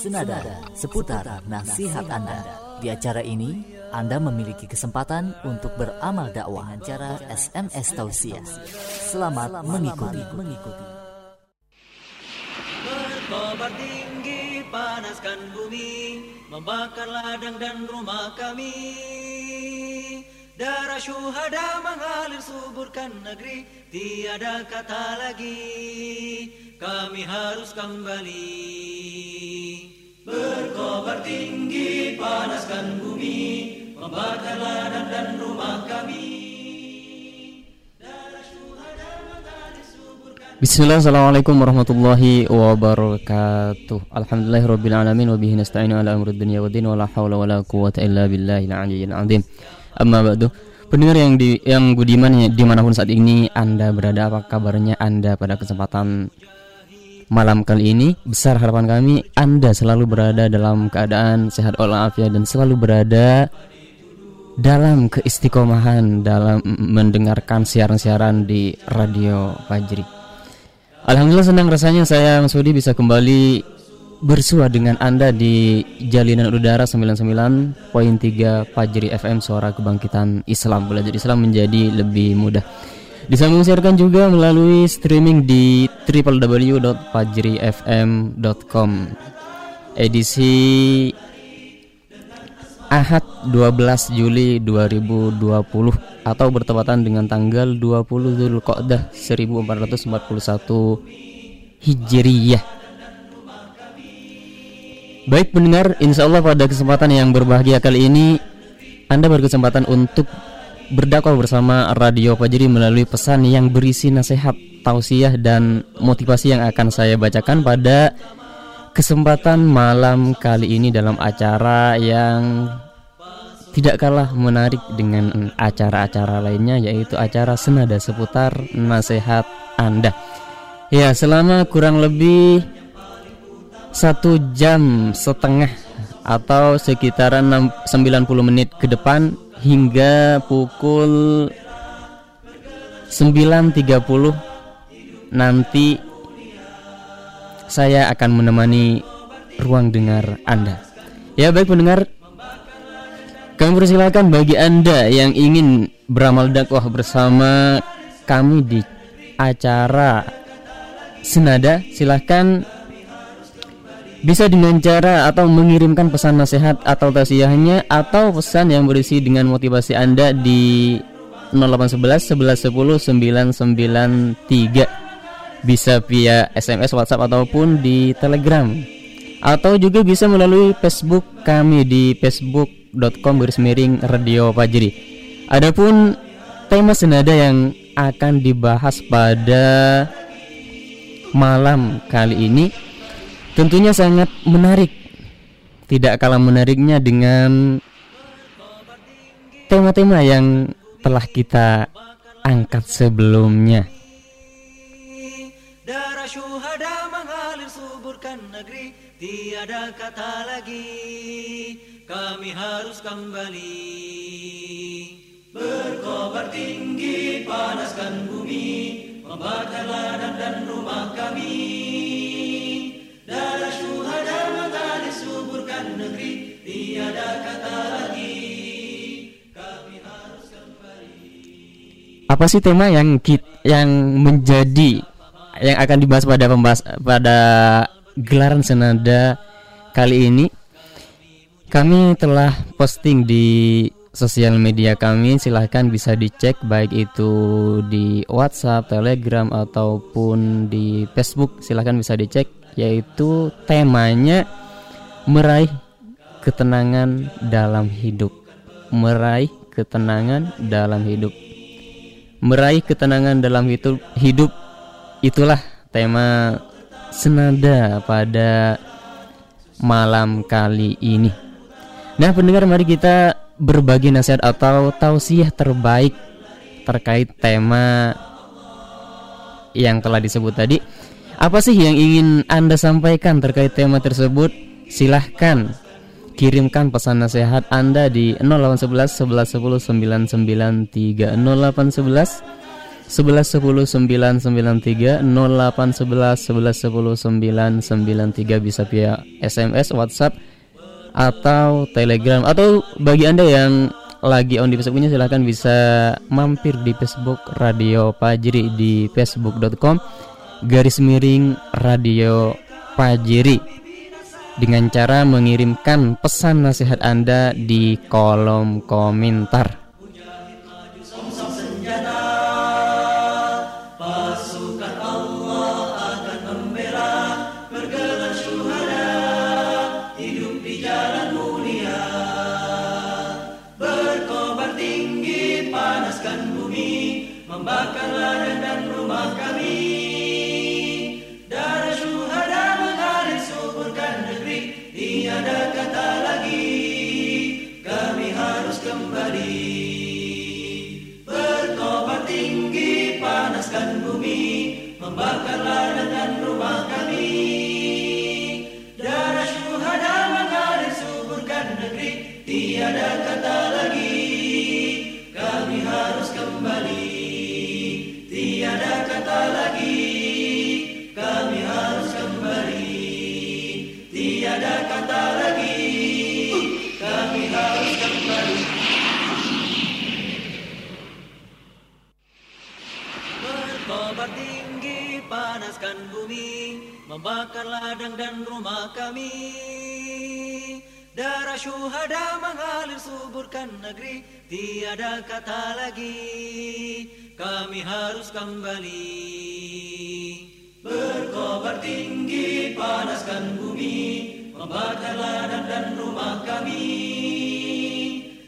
senada seputar nasihat Anda. Di acara ini, Anda memiliki kesempatan untuk beramal dakwah dengan cara SMS tausiah. Selamat mengikuti. mengikuti. Berkobar tinggi, panaskan bumi, membakar ladang dan rumah kami. Darah syuhada mengalir suburkan negeri Tiada kata lagi Kami harus kembali. Berkobar tinggi panaskan bumi Membakar ladang dan rumah kami. Bismillah, Assalamualaikum warahmatullahi wabarakatuh. Alhamdulillahirrabbilalamin Wabihi nasta'inu ala amrud dunia wa din Wa la hawla wa la quwata illa billahi al azim Amma ba'du Pendengar yang di yang budiman ya, di mana pun saat ini Anda berada apa kabarnya Anda pada kesempatan malam kali ini Besar harapan kami Anda selalu berada dalam keadaan sehat walafiat dan selalu berada dalam keistiqomahan dalam mendengarkan siaran-siaran di Radio Fajri. Alhamdulillah senang rasanya saya Mas Budi bisa kembali bersua dengan Anda di Jalinan Udara 99.3 Fajri FM Suara Kebangkitan Islam. Belajar Islam menjadi lebih mudah. Disambung siarkan juga melalui streaming di www.fajrifm.com Edisi Ahad 12 Juli 2020 atau bertepatan dengan tanggal 20 Zulqa'dah 1441 Hijriyah Baik pendengar, insya Allah pada kesempatan yang berbahagia kali ini Anda berkesempatan untuk berdakwah bersama Radio Fajri melalui pesan yang berisi nasihat, tausiah dan motivasi yang akan saya bacakan pada kesempatan malam kali ini dalam acara yang tidak kalah menarik dengan acara-acara lainnya yaitu acara senada seputar nasihat Anda. Ya, selama kurang lebih satu jam setengah atau sekitaran 90 menit ke depan hingga pukul 9.30 nanti saya akan menemani ruang dengar Anda. Ya baik pendengar, kami persilakan bagi Anda yang ingin beramal dakwah bersama kami di acara Senada, silahkan bisa dengan cara atau mengirimkan pesan nasihat atau tausiahnya atau pesan yang berisi dengan motivasi Anda di 0811 1110 993 bisa via SMS, WhatsApp ataupun di Telegram atau juga bisa melalui Facebook kami di facebook.com garis miring Radio Fajri. Adapun tema senada yang akan dibahas pada malam kali ini Tentunya sangat menarik. Tidak kalah menariknya dengan tema-tema yang telah kita angkat sebelumnya. Darah syuhada mengalir suburkan negeri Tiada kata lagi Kami harus kembali Berkobar tinggi panaskan bumi Membakar ladang dan rumah kami Apa sih tema yang kit, yang menjadi yang akan dibahas pada pembahas pada gelaran senada kali ini? Kami telah posting di sosial media kami. Silahkan bisa dicek baik itu di WhatsApp, Telegram ataupun di Facebook. Silahkan bisa dicek yaitu temanya meraih ketenangan dalam hidup. Meraih ketenangan dalam hidup. Meraih ketenangan dalam hidup hidup itulah tema senada pada malam kali ini. Nah, pendengar mari kita berbagi nasihat atau tausiah terbaik terkait tema yang telah disebut tadi apa sih yang ingin Anda sampaikan terkait tema tersebut? Silahkan kirimkan pesan nasihat Anda di 0811 11 10 993 0811 11 10 993 08 11 11 10 993 bisa via SMS, WhatsApp atau Telegram atau bagi Anda yang lagi on di Facebooknya silahkan bisa mampir di Facebook Radio Pajri di facebook.com garis miring Radio Pajri dengan cara mengirimkan pesan nasihat Anda di kolom komentar. Tiada kata lagi Kami harus kembali. Berkobar tinggi panaskan bumi Membakar ladang dan rumah kami.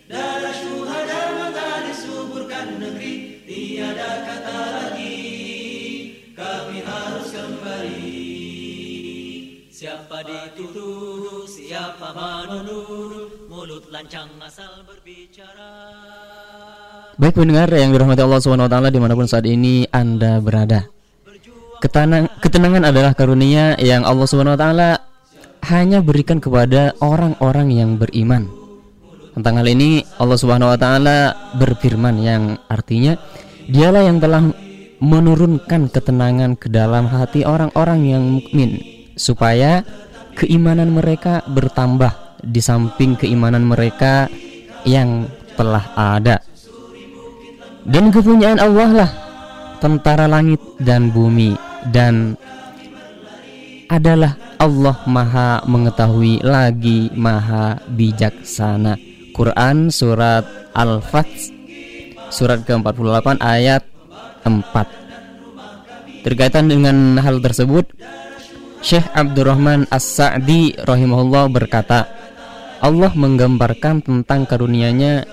Darah syuhada mengalir suburkan negeri Tiada kata lagi Kami harus kembali. Siapa dituduh, siapa menuduh, mulut lancang asal berbicara. Baik pendengar yang dirahmati Allah taala di mana pun saat ini Anda berada. Ketenang, ketenangan adalah karunia yang Allah taala hanya berikan kepada orang-orang yang beriman. Tentang hal ini Allah taala berfirman yang artinya dialah yang telah menurunkan ketenangan ke dalam hati orang-orang yang mukmin supaya keimanan mereka bertambah di samping keimanan mereka yang telah ada. Dan kepunyaan Allah lah tentara langit dan bumi dan adalah Allah Maha mengetahui lagi Maha bijaksana. Quran surat Al-Fath surat ke-48 ayat 4. Terkaitan dengan hal tersebut, Syekh Abdurrahman As-Sa'di rahimahullah berkata, Allah menggambarkan tentang karunia-Nya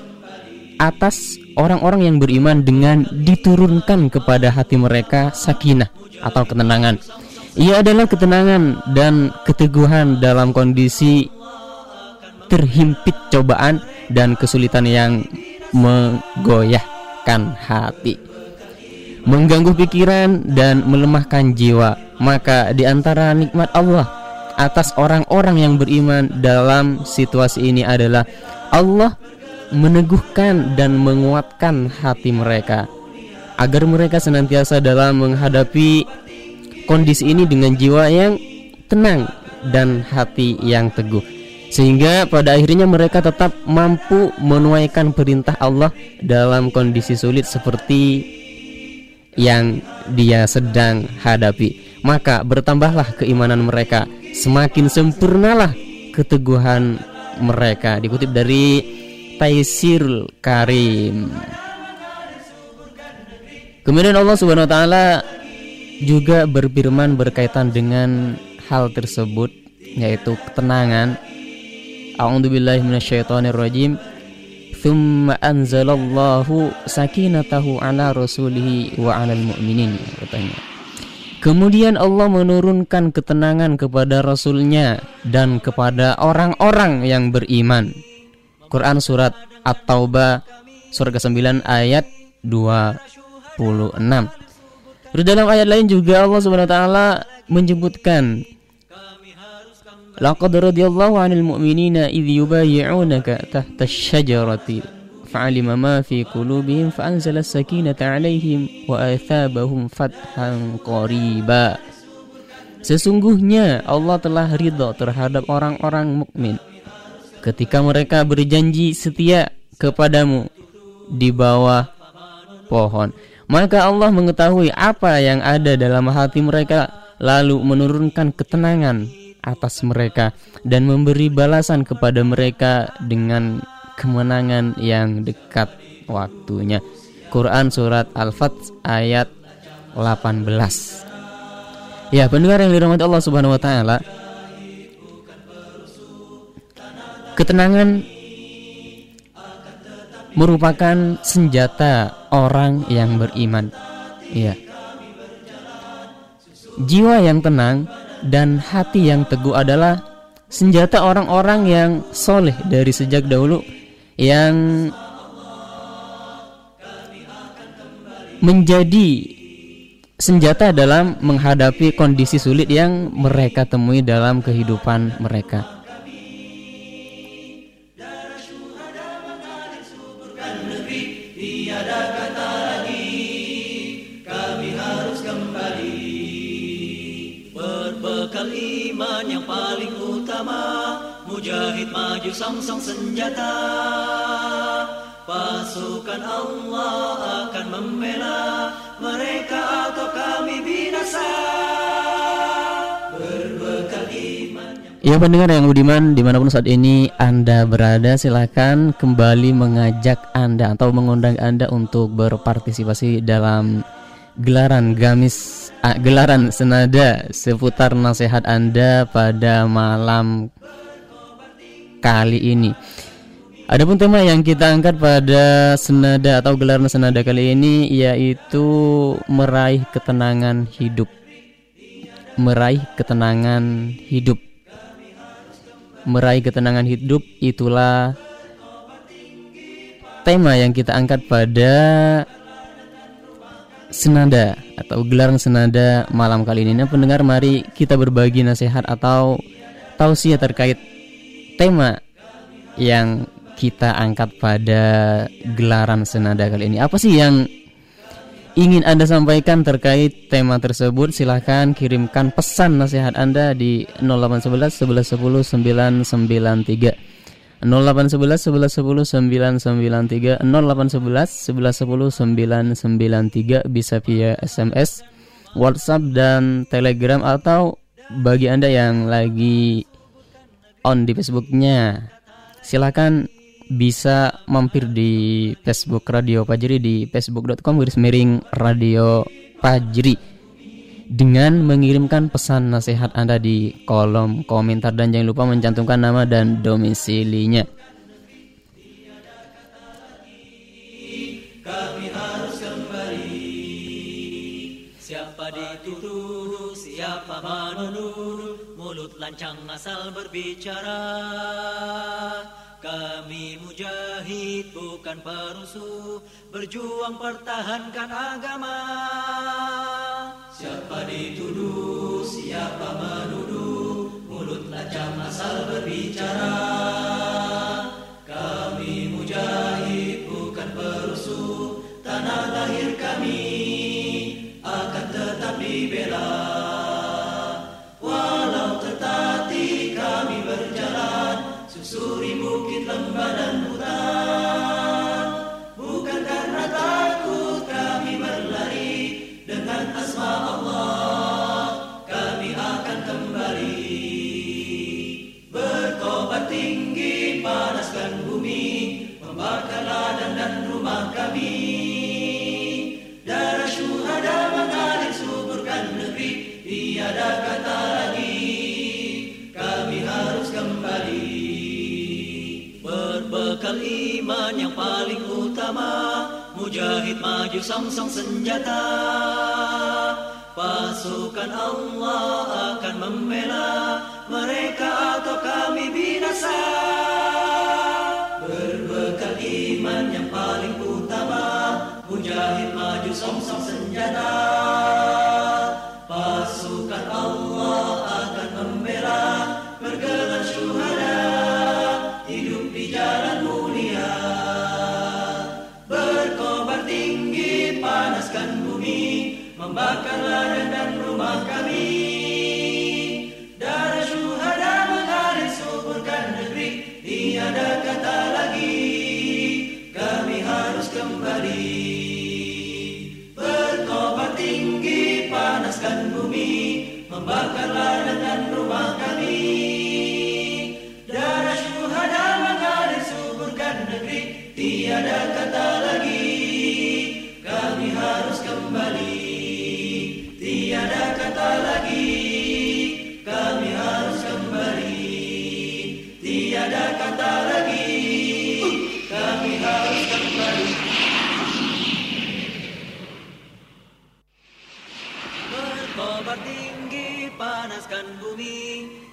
atas orang-orang yang beriman dengan diturunkan kepada hati mereka sakinah atau ketenangan. Ia adalah ketenangan dan keteguhan dalam kondisi terhimpit cobaan dan kesulitan yang menggoyahkan hati mengganggu pikiran dan melemahkan jiwa. Maka di antara nikmat Allah atas orang-orang yang beriman dalam situasi ini adalah Allah meneguhkan dan menguatkan hati mereka agar mereka senantiasa dalam menghadapi kondisi ini dengan jiwa yang tenang dan hati yang teguh sehingga pada akhirnya mereka tetap mampu menuaikan perintah Allah dalam kondisi sulit seperti yang dia sedang hadapi. Maka bertambahlah keimanan mereka, semakin sempurnalah keteguhan mereka. Dikutip dari Taisir Karim. Kemudian Allah Subhanahu wa taala juga berfirman berkaitan dengan hal tersebut yaitu ketenangan. A'udzubillahi minasyaitonirrajim. Thumma anzalallahu sakinatahu ala rasulihi wa alal mu'minin katanya. Kemudian Allah menurunkan ketenangan kepada Rasulnya dan kepada orang-orang yang beriman. Quran Surat At-Taubah Surat ke-9 ayat 26 Terus dalam ayat lain juga Allah Subhanahu wa taala menyebutkan Laqad radiyallahu 'anil mu'minina idh yubayyi'unaka tahta asy-syajarati fa'alima ma fi qulubihim fa'anzala sakinata 'alaihim wa athabahum fathan qariba. Sesungguhnya Allah telah ridho terhadap orang-orang mukmin ketika mereka berjanji setia kepadamu di bawah pohon. Maka Allah mengetahui apa yang ada dalam hati mereka lalu menurunkan ketenangan atas mereka dan memberi balasan kepada mereka dengan kemenangan yang dekat waktunya. Quran surat Al-Fat ayat 18. Ya, pendengar yang dirahmati Allah Subhanahu wa taala. Ketenangan merupakan senjata orang yang beriman. Iya. Jiwa yang tenang dan hati yang teguh adalah senjata orang-orang yang soleh dari sejak dahulu yang menjadi senjata dalam menghadapi kondisi sulit yang mereka temui dalam kehidupan mereka. Maju song-song senjata. Pasukan Allah akan membela. Mereka atau kami binasa. Berbekal iman. Ya pendengar yang budiman di mana pun saat ini Anda berada silahkan kembali mengajak Anda atau mengundang Anda untuk berpartisipasi dalam gelaran gamis ah, gelaran senada seputar nasihat Anda pada malam kali ini. Adapun tema yang kita angkat pada senada atau gelaran senada kali ini yaitu meraih ketenangan hidup. Meraih ketenangan hidup. Meraih ketenangan hidup itulah tema yang kita angkat pada senada atau gelaran senada malam kali ini. Nah, pendengar mari kita berbagi nasihat atau tausiah terkait tema yang kita angkat pada gelaran senada kali ini. Apa sih yang ingin Anda sampaikan terkait tema tersebut? Silahkan kirimkan pesan nasihat Anda di 0811 1110 993. 0811 1110 993 0811 1110 993 bisa via SMS, WhatsApp dan Telegram atau bagi Anda yang lagi on di Facebooknya. Silakan bisa mampir di Facebook Radio Pajri di facebook.com garis miring Radio Pajri. Dengan mengirimkan pesan nasihat Anda di kolom komentar dan jangan lupa mencantumkan nama dan domisilinya. Siapa dituduh, siapa menuduh, lancang asal berbicara. Kami mujahid bukan perusuh Berjuang pertahankan agama Siapa dituduh, siapa menuduh Mulut lancang asal berbicara Kami mujahid bukan perusuh Tanah lahir kami akan tetap dibela Berbekal iman yang paling utama. Mujahid maju song-song senjata. Pasukan Allah akan membela. Mereka atau kami binasa. Berbekal iman yang paling utama. Mujahid maju song-song senjata. Pasukan Allah akan membela. Bergelar syuhada. Hidup di jalan membakar ladang dan rumah kami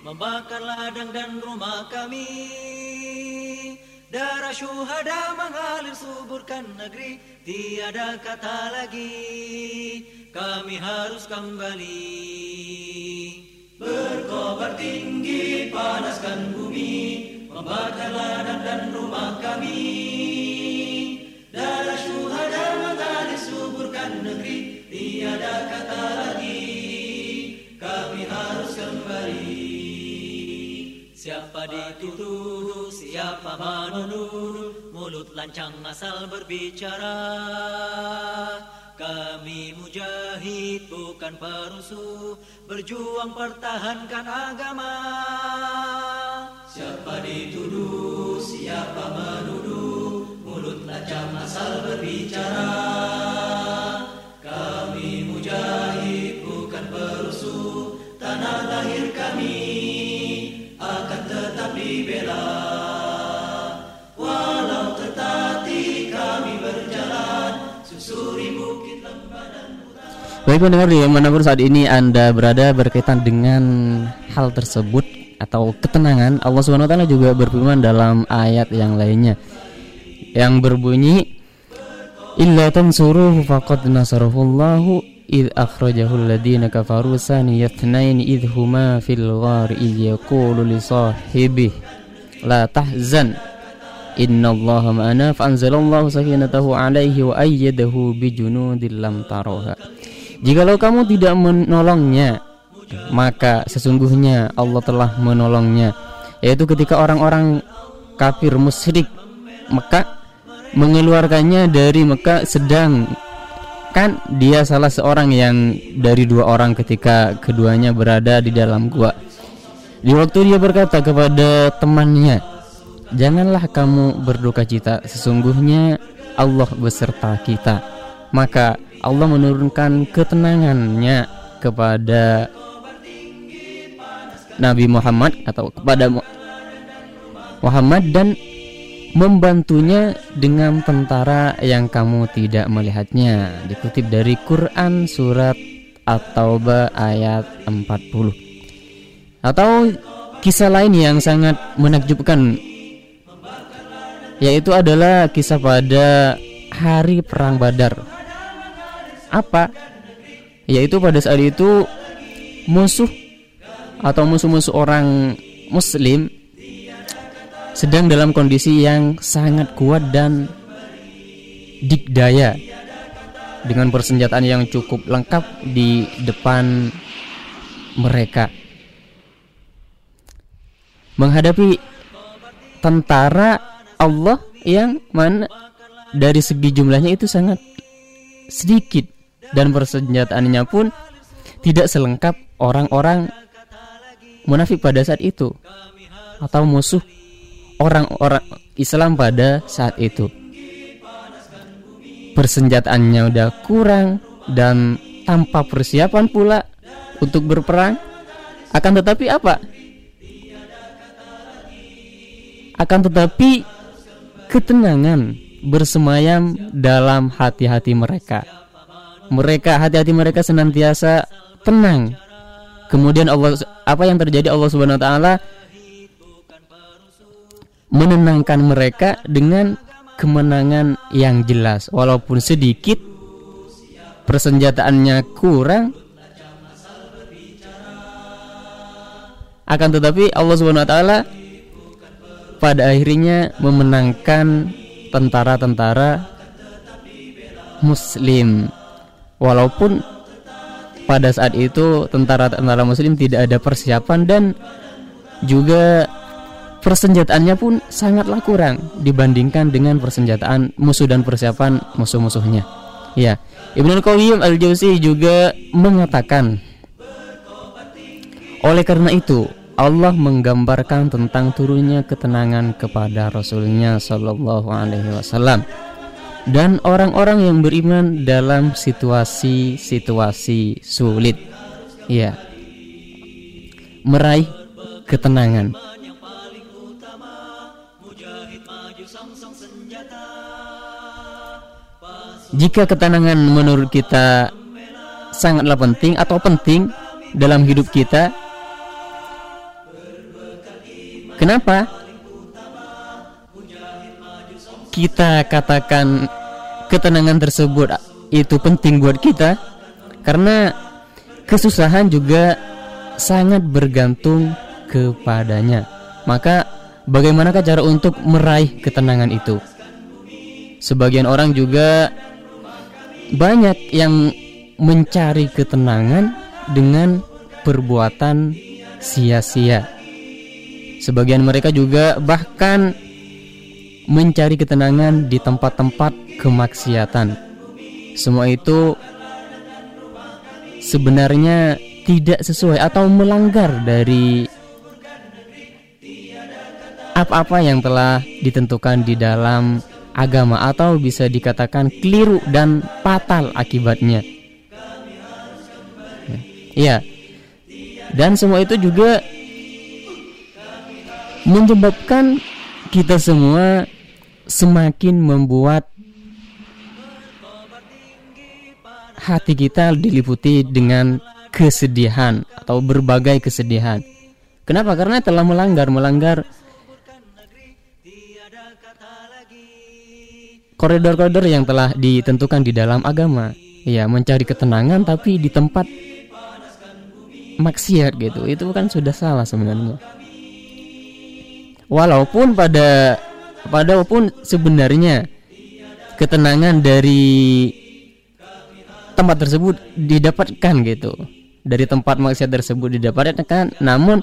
Membakar ladang dan rumah kami. Darah syuhada mengalir suburkan negeri. Tiada kata lagi Kami harus kembali. Berkobar tinggi panaskan bumi. Membakar ladang dan rumah kami. Darah syuhada mengalir suburkan negeri. Tiada kata lagi Siapa dituduh, siapa menuduh Mulut lancang asal berbicara. Kami mujahid bukan perusuh Berjuang pertahankan agama. Siapa dituduh, siapa menuduh Mulut lancang asal berbicara. Kami mujahid bukan perusuh Tanah lahir kami Walau tertatih kami berjalan. Susuri bukit lembah dan Baik pendengar di mana pun saat ini Anda berada berkaitan dengan hal tersebut atau ketenangan Allah Subhanahu wa taala juga berfirman dalam ayat yang lainnya yang berbunyi illa tansuruhu faqad nasarahullahu id akhrajahu alladhina kafaru saniyatnain id huma fil ghar id yaqulu li la tahzan. Innallaha ma'ana fa'anzalallahu sakinatahu alaihi wa ayyadahu bijunudin lam taroha. Jikalau kamu tidak menolongnya maka sesungguhnya Allah telah menolongnya. Yaitu ketika orang-orang kafir musyrik Mekah mengeluarkannya dari Mekah sedang. Kan dia salah seorang yang dari dua orang ketika keduanya berada di dalam gua di waktu dia berkata kepada temannya janganlah kamu berduka cita sesungguhnya Allah beserta kita. Maka Allah menurunkan ketenangannya kepada Nabi Muhammad atau kepada Mu- Muhammad dan membantunya dengan tentara yang kamu tidak melihatnya. Dikutip dari Quran surat At-Taubah ayat 40 atau kisah lain yang sangat menakjubkan yaitu adalah kisah pada hari perang Badar. Apa? Yaitu pada saat itu musuh atau musuh-musuh orang muslim sedang dalam kondisi yang sangat kuat dan dikdaya dengan persenjataan yang cukup lengkap di depan mereka menghadapi tentara Allah yang mana dari segi jumlahnya itu sangat sedikit dan persenjataannya pun tidak selengkap orang-orang munafik pada saat itu atau musuh orang-orang Islam pada saat itu. Persenjataannya udah kurang dan tanpa persiapan pula untuk berperang. Akan tetapi apa? Akan tetapi ketenangan bersemayam dalam hati-hati mereka. Mereka hati-hati mereka senantiasa tenang. Kemudian Allah apa yang terjadi Allah Subhanahu wa taala menenangkan mereka dengan kemenangan yang jelas walaupun sedikit persenjataannya kurang akan tetapi Allah Subhanahu wa taala pada akhirnya memenangkan tentara-tentara muslim walaupun pada saat itu tentara-tentara muslim tidak ada persiapan dan juga persenjataannya pun sangatlah kurang dibandingkan dengan persenjataan musuh dan persiapan musuh-musuhnya. Ya, Ibnu Qayyim al-Jauzi juga mengatakan oleh karena itu Allah menggambarkan tentang turunnya ketenangan kepada Rasulnya Shallallahu Alaihi Wasallam dan orang-orang yang beriman dalam situasi-situasi sulit. Ya, meraih ketenangan. Jika ketenangan menurut kita sangatlah penting atau penting dalam hidup kita, kenapa? kita katakan ketenangan tersebut itu penting buat kita karena kesusahan juga sangat bergantung kepadanya. Maka bagaimanakah cara untuk meraih ketenangan itu? Sebagian orang juga banyak yang mencari ketenangan dengan perbuatan sia-sia. Sebagian mereka juga bahkan mencari ketenangan di tempat-tempat kemaksiatan. Semua itu sebenarnya tidak sesuai atau melanggar dari apa-apa yang telah ditentukan di dalam agama atau bisa dikatakan keliru dan fatal akibatnya. Ya. Dan semua itu juga menyebabkan kita semua semakin membuat hati kita diliputi dengan kesedihan atau berbagai kesedihan. Kenapa? Karena telah melanggar melanggar koridor-koridor yang telah ditentukan di dalam agama. Ya, mencari ketenangan tapi di tempat maksiat gitu. Itu kan sudah salah sebenarnya. Walaupun pada Padahal sebenarnya ketenangan dari tempat tersebut didapatkan gitu. Dari tempat maksiat tersebut didapatkan, namun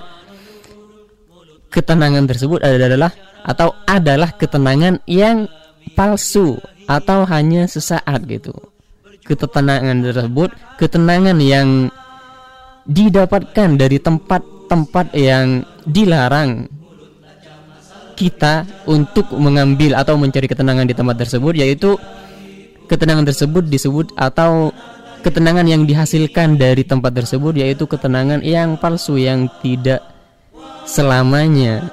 ketenangan tersebut adalah atau adalah ketenangan yang palsu atau hanya sesaat gitu. Ketenangan tersebut ketenangan yang didapatkan dari tempat-tempat yang dilarang kita untuk mengambil atau mencari ketenangan di tempat tersebut yaitu ketenangan tersebut disebut atau ketenangan yang dihasilkan dari tempat tersebut yaitu ketenangan yang palsu yang tidak selamanya.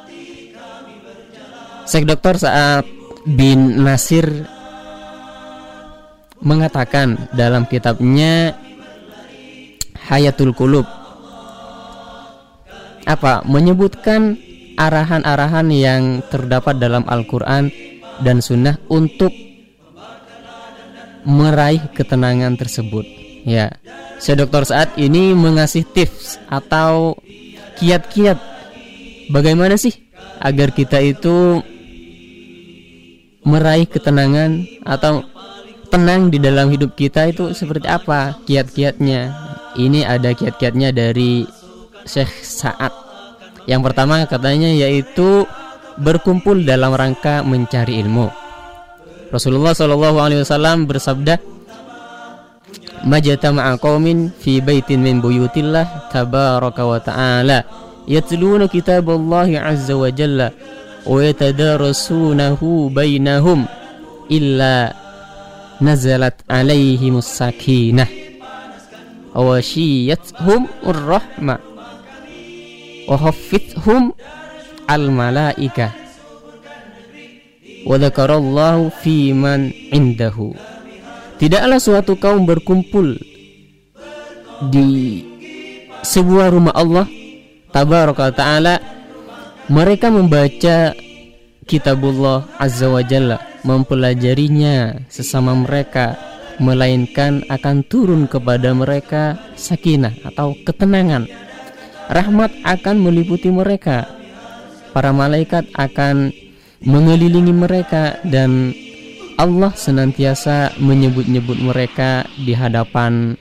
Syekh Dr. Saat bin Nasir mengatakan dalam kitabnya Hayatul Kulub apa menyebutkan arahan-arahan yang terdapat dalam Al-Quran dan Sunnah untuk meraih ketenangan tersebut. Ya, saya Dokter saat ini mengasih tips atau kiat-kiat bagaimana sih agar kita itu meraih ketenangan atau tenang di dalam hidup kita itu seperti apa kiat-kiatnya. Ini ada kiat-kiatnya dari Syekh Sa'ad yang pertama katanya yaitu berkumpul dalam rangka mencari ilmu. Rasulullah Shallallahu Alaihi Wasallam bersabda, "Majtama'a qaumin fi baitin min buyutillah tabaraka wa ta'ala yatluna kitaballahi azza wa jalla wa yatadarasunahu bainahum illa nazalat alaihimus sakinah wa shiyatuhum malaika wa dzakarallahu fi man indahu tidaklah suatu kaum berkumpul di sebuah rumah Allah tabaraka taala mereka membaca kitabullah azza wa jalla mempelajarinya sesama mereka melainkan akan turun kepada mereka sakinah atau ketenangan rahmat akan meliputi mereka. Para malaikat akan mengelilingi mereka dan Allah senantiasa menyebut-nyebut mereka di hadapan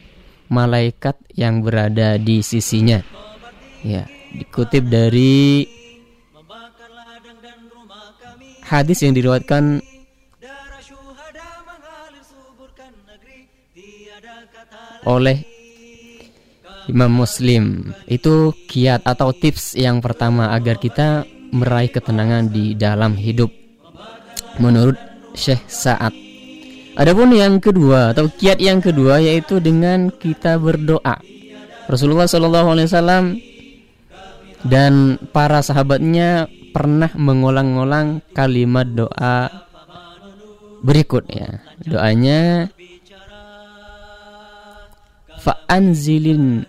malaikat yang berada di sisinya. Ya, dikutip dari hadis yang diriwayatkan oleh Imam Muslim. Itu kiat atau tips yang pertama agar kita meraih ketenangan di dalam hidup. Menurut Syekh Sa'ad. Adapun yang kedua atau kiat yang kedua yaitu dengan kita berdoa. Rasulullah Wasallam dan para sahabatnya pernah mengulang-ulang kalimat doa berikut ya. Doanya fa'anzilin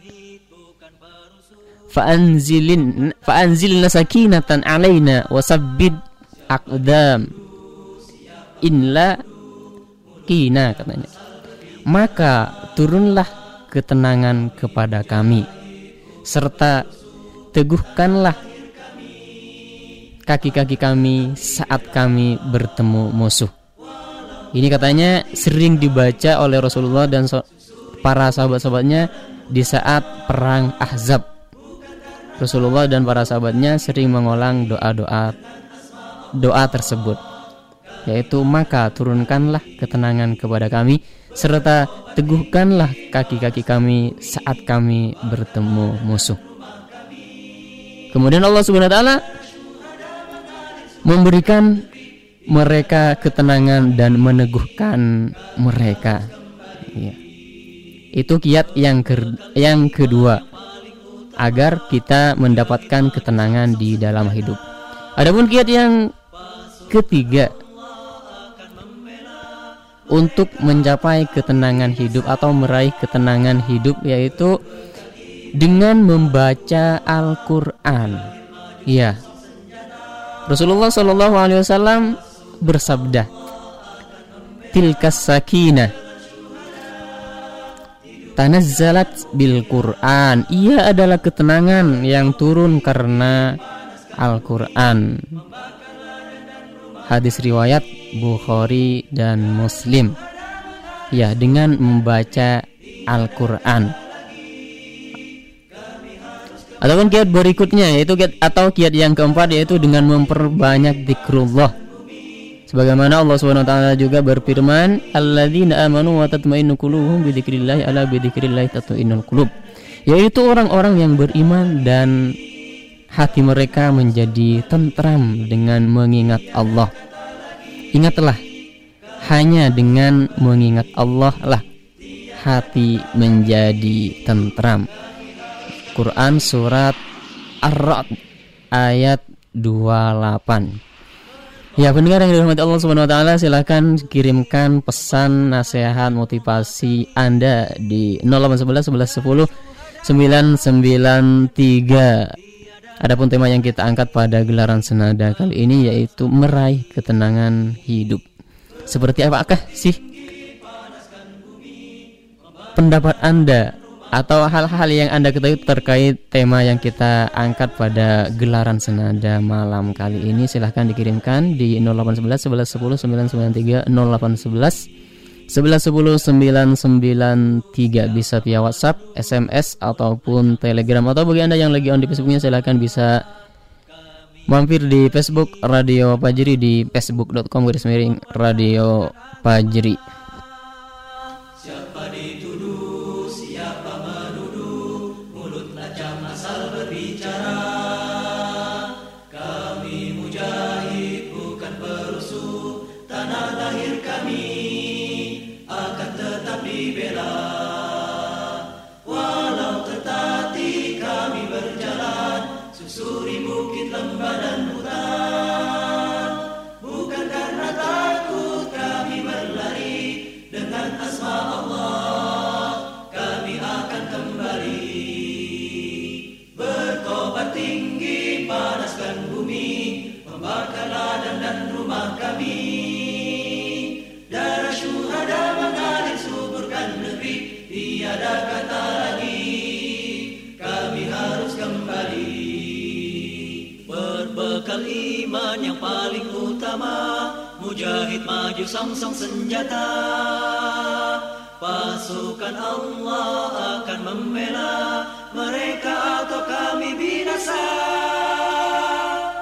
fa'anzilin fa'anzilna sakinatan alaina wasabbid aqdam inla kina katanya. Maka turunlah ketenangan kepada kami. Serta teguhkanlah kaki-kaki kami saat kami bertemu musuh. Ini katanya sering dibaca oleh Rasulullah dan para sahabat-sahabatnya di saat perang Ahzab. Rasulullah dan para sahabatnya sering mengulang doa-doa doa tersebut yaitu maka turunkanlah ketenangan kepada kami serta teguhkanlah kaki-kaki kami saat kami bertemu musuh. Kemudian Allah Subhanahu wa taala memberikan mereka ketenangan dan meneguhkan mereka. Ya. Itu kiat yang ke yang kedua agar kita mendapatkan ketenangan di dalam hidup. Adapun kiat yang ketiga untuk mencapai ketenangan hidup atau meraih ketenangan hidup yaitu dengan membaca Al-Qur'an. Ya. Rasulullah Shallallahu alaihi wasallam bersabda, "Tilkas sakinah tanazzalat bil Quran. Ia adalah ketenangan yang turun karena Al-Quran. Hadis riwayat Bukhari dan Muslim. Ya, dengan membaca Al-Quran. Ataupun kiat berikutnya yaitu kiat atau kiat yang keempat yaitu dengan memperbanyak zikrullah Sebagaimana Allah taala juga berfirman, "Alladzina amanu wa tatmainnu qulubuhum bi dzikrillah ala bi dzikrillah tatma'innul qulub." Yaitu orang-orang yang beriman dan hati mereka menjadi tentram dengan mengingat Allah. Ingatlah, hanya dengan mengingat Allah lah hati menjadi tentram. Quran surat Ar-Ra'd ayat 28. Ya pendengar yang dirahmati Allah Subhanahu wa taala silahkan kirimkan pesan nasihat motivasi Anda di 0811 11 10 993. Adapun tema yang kita angkat pada gelaran senada kali ini yaitu meraih ketenangan hidup. Seperti apakah sih pendapat Anda atau hal-hal yang Anda ketahui terkait tema yang kita angkat pada gelaran senada malam kali ini silahkan dikirimkan di 0811 11 10 993 0811 11 10 993 bisa via WhatsApp, SMS ataupun Telegram. Atau bagi Anda yang lagi on di Facebooknya silahkan bisa mampir di Facebook Radio Pajri di facebook.com garis Radio Pajri. mujahid maju song-song senjata Pasukan Allah akan membela mereka atau kami binasa.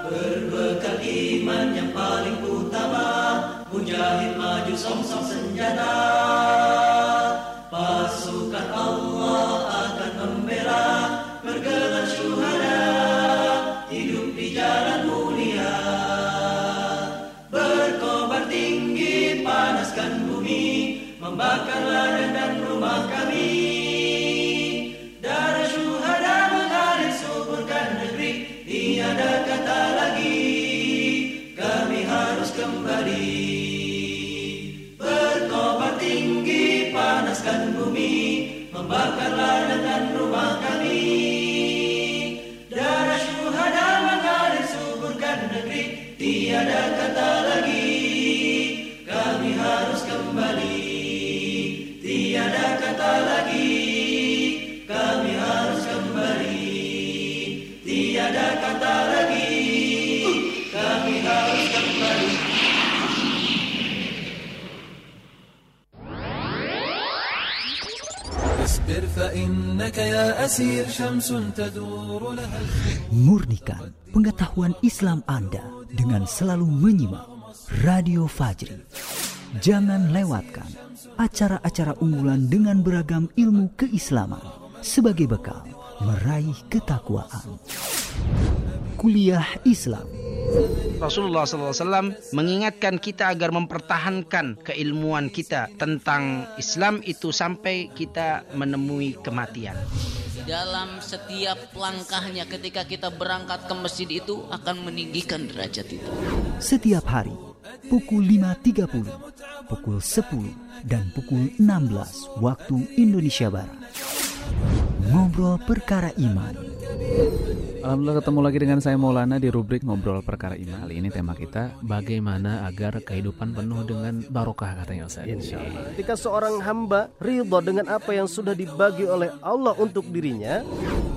Berbekal iman yang paling utama, mujahid maju song-song senjata. Murnikan pengetahuan Islam Anda dengan selalu menyimak Radio Fajri. Jangan lewatkan acara-acara unggulan dengan beragam ilmu keislaman sebagai bekal meraih ketakwaan. Kuliah Islam Rasulullah SAW mengingatkan kita agar mempertahankan keilmuan kita tentang Islam itu sampai kita menemui kematian. dalam setiap langkahnya ketika kita berangkat ke masjid itu akan meninggikan derajat itu. setiap hari pukul 5.30, pukul 10 dan pukul 16 waktu Indonesia Barat. Ngobrol perkara iman. Alhamdulillah ketemu lagi dengan saya Maulana di rubrik Ngobrol Perkara Iman. Kali ini tema kita bagaimana agar kehidupan penuh dengan barokah katanya Ustaz. Ketika seorang hamba ridho dengan apa yang sudah dibagi oleh Allah untuk dirinya,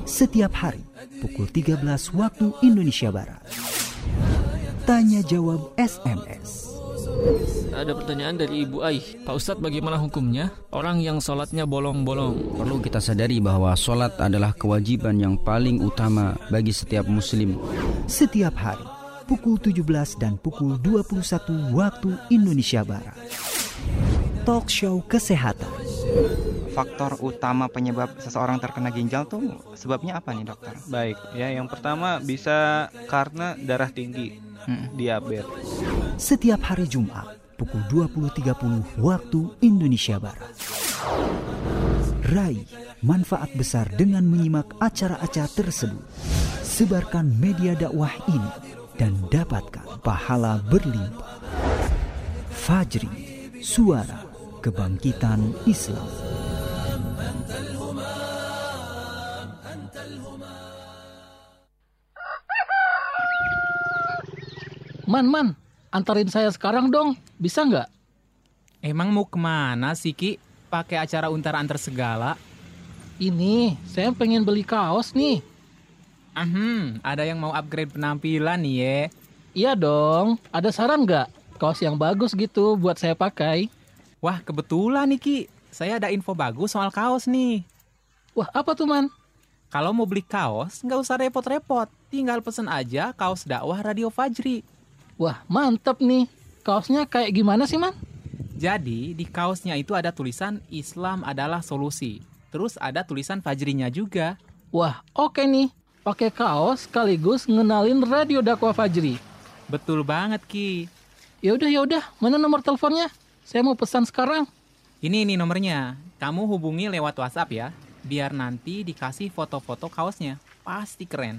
Setiap hari pukul 13 waktu Indonesia Barat. Tanya jawab SMS. Ada pertanyaan dari Ibu Aih. Pak Ustadz bagaimana hukumnya? Orang yang sholatnya bolong-bolong. Perlu kita sadari bahwa sholat adalah kewajiban yang paling utama bagi setiap muslim. Setiap hari pukul 17 dan pukul 21 waktu Indonesia Barat. Talk show kesehatan. Faktor utama penyebab seseorang terkena ginjal tuh sebabnya apa nih dokter? Baik, ya yang pertama bisa karena darah tinggi, diabetes. Setiap hari Jumat pukul 20.30 waktu Indonesia Barat. Raih manfaat besar dengan menyimak acara-acara tersebut. Sebarkan media dakwah ini dan dapatkan pahala berlimpah. Fajri, suara kebangkitan Islam. Man, man, antarin saya sekarang dong, bisa nggak? Emang mau ke mana sih Ki? Pakai acara untar antar segala? Ini, saya pengen beli kaos nih. Hmm, ada yang mau upgrade penampilan nih ya? Iya dong, ada saran nggak? Kaos yang bagus gitu buat saya pakai. Wah, kebetulan nih Ki. Saya ada info bagus soal kaos nih. Wah, apa tuh man? Kalau mau beli kaos, nggak usah repot-repot. Tinggal pesen aja kaos dakwah Radio Fajri. Wah, mantep nih. Kaosnya kayak gimana sih, Man? Jadi, di kaosnya itu ada tulisan Islam adalah solusi. Terus ada tulisan Fajrinya juga. Wah, oke nih. Pakai kaos sekaligus ngenalin Radio Dakwah Fajri. Betul banget, Ki. Yaudah, yaudah. Mana nomor teleponnya? Saya mau pesan sekarang. Ini nih nomornya. Kamu hubungi lewat WhatsApp ya. Biar nanti dikasih foto-foto kaosnya. Pasti keren.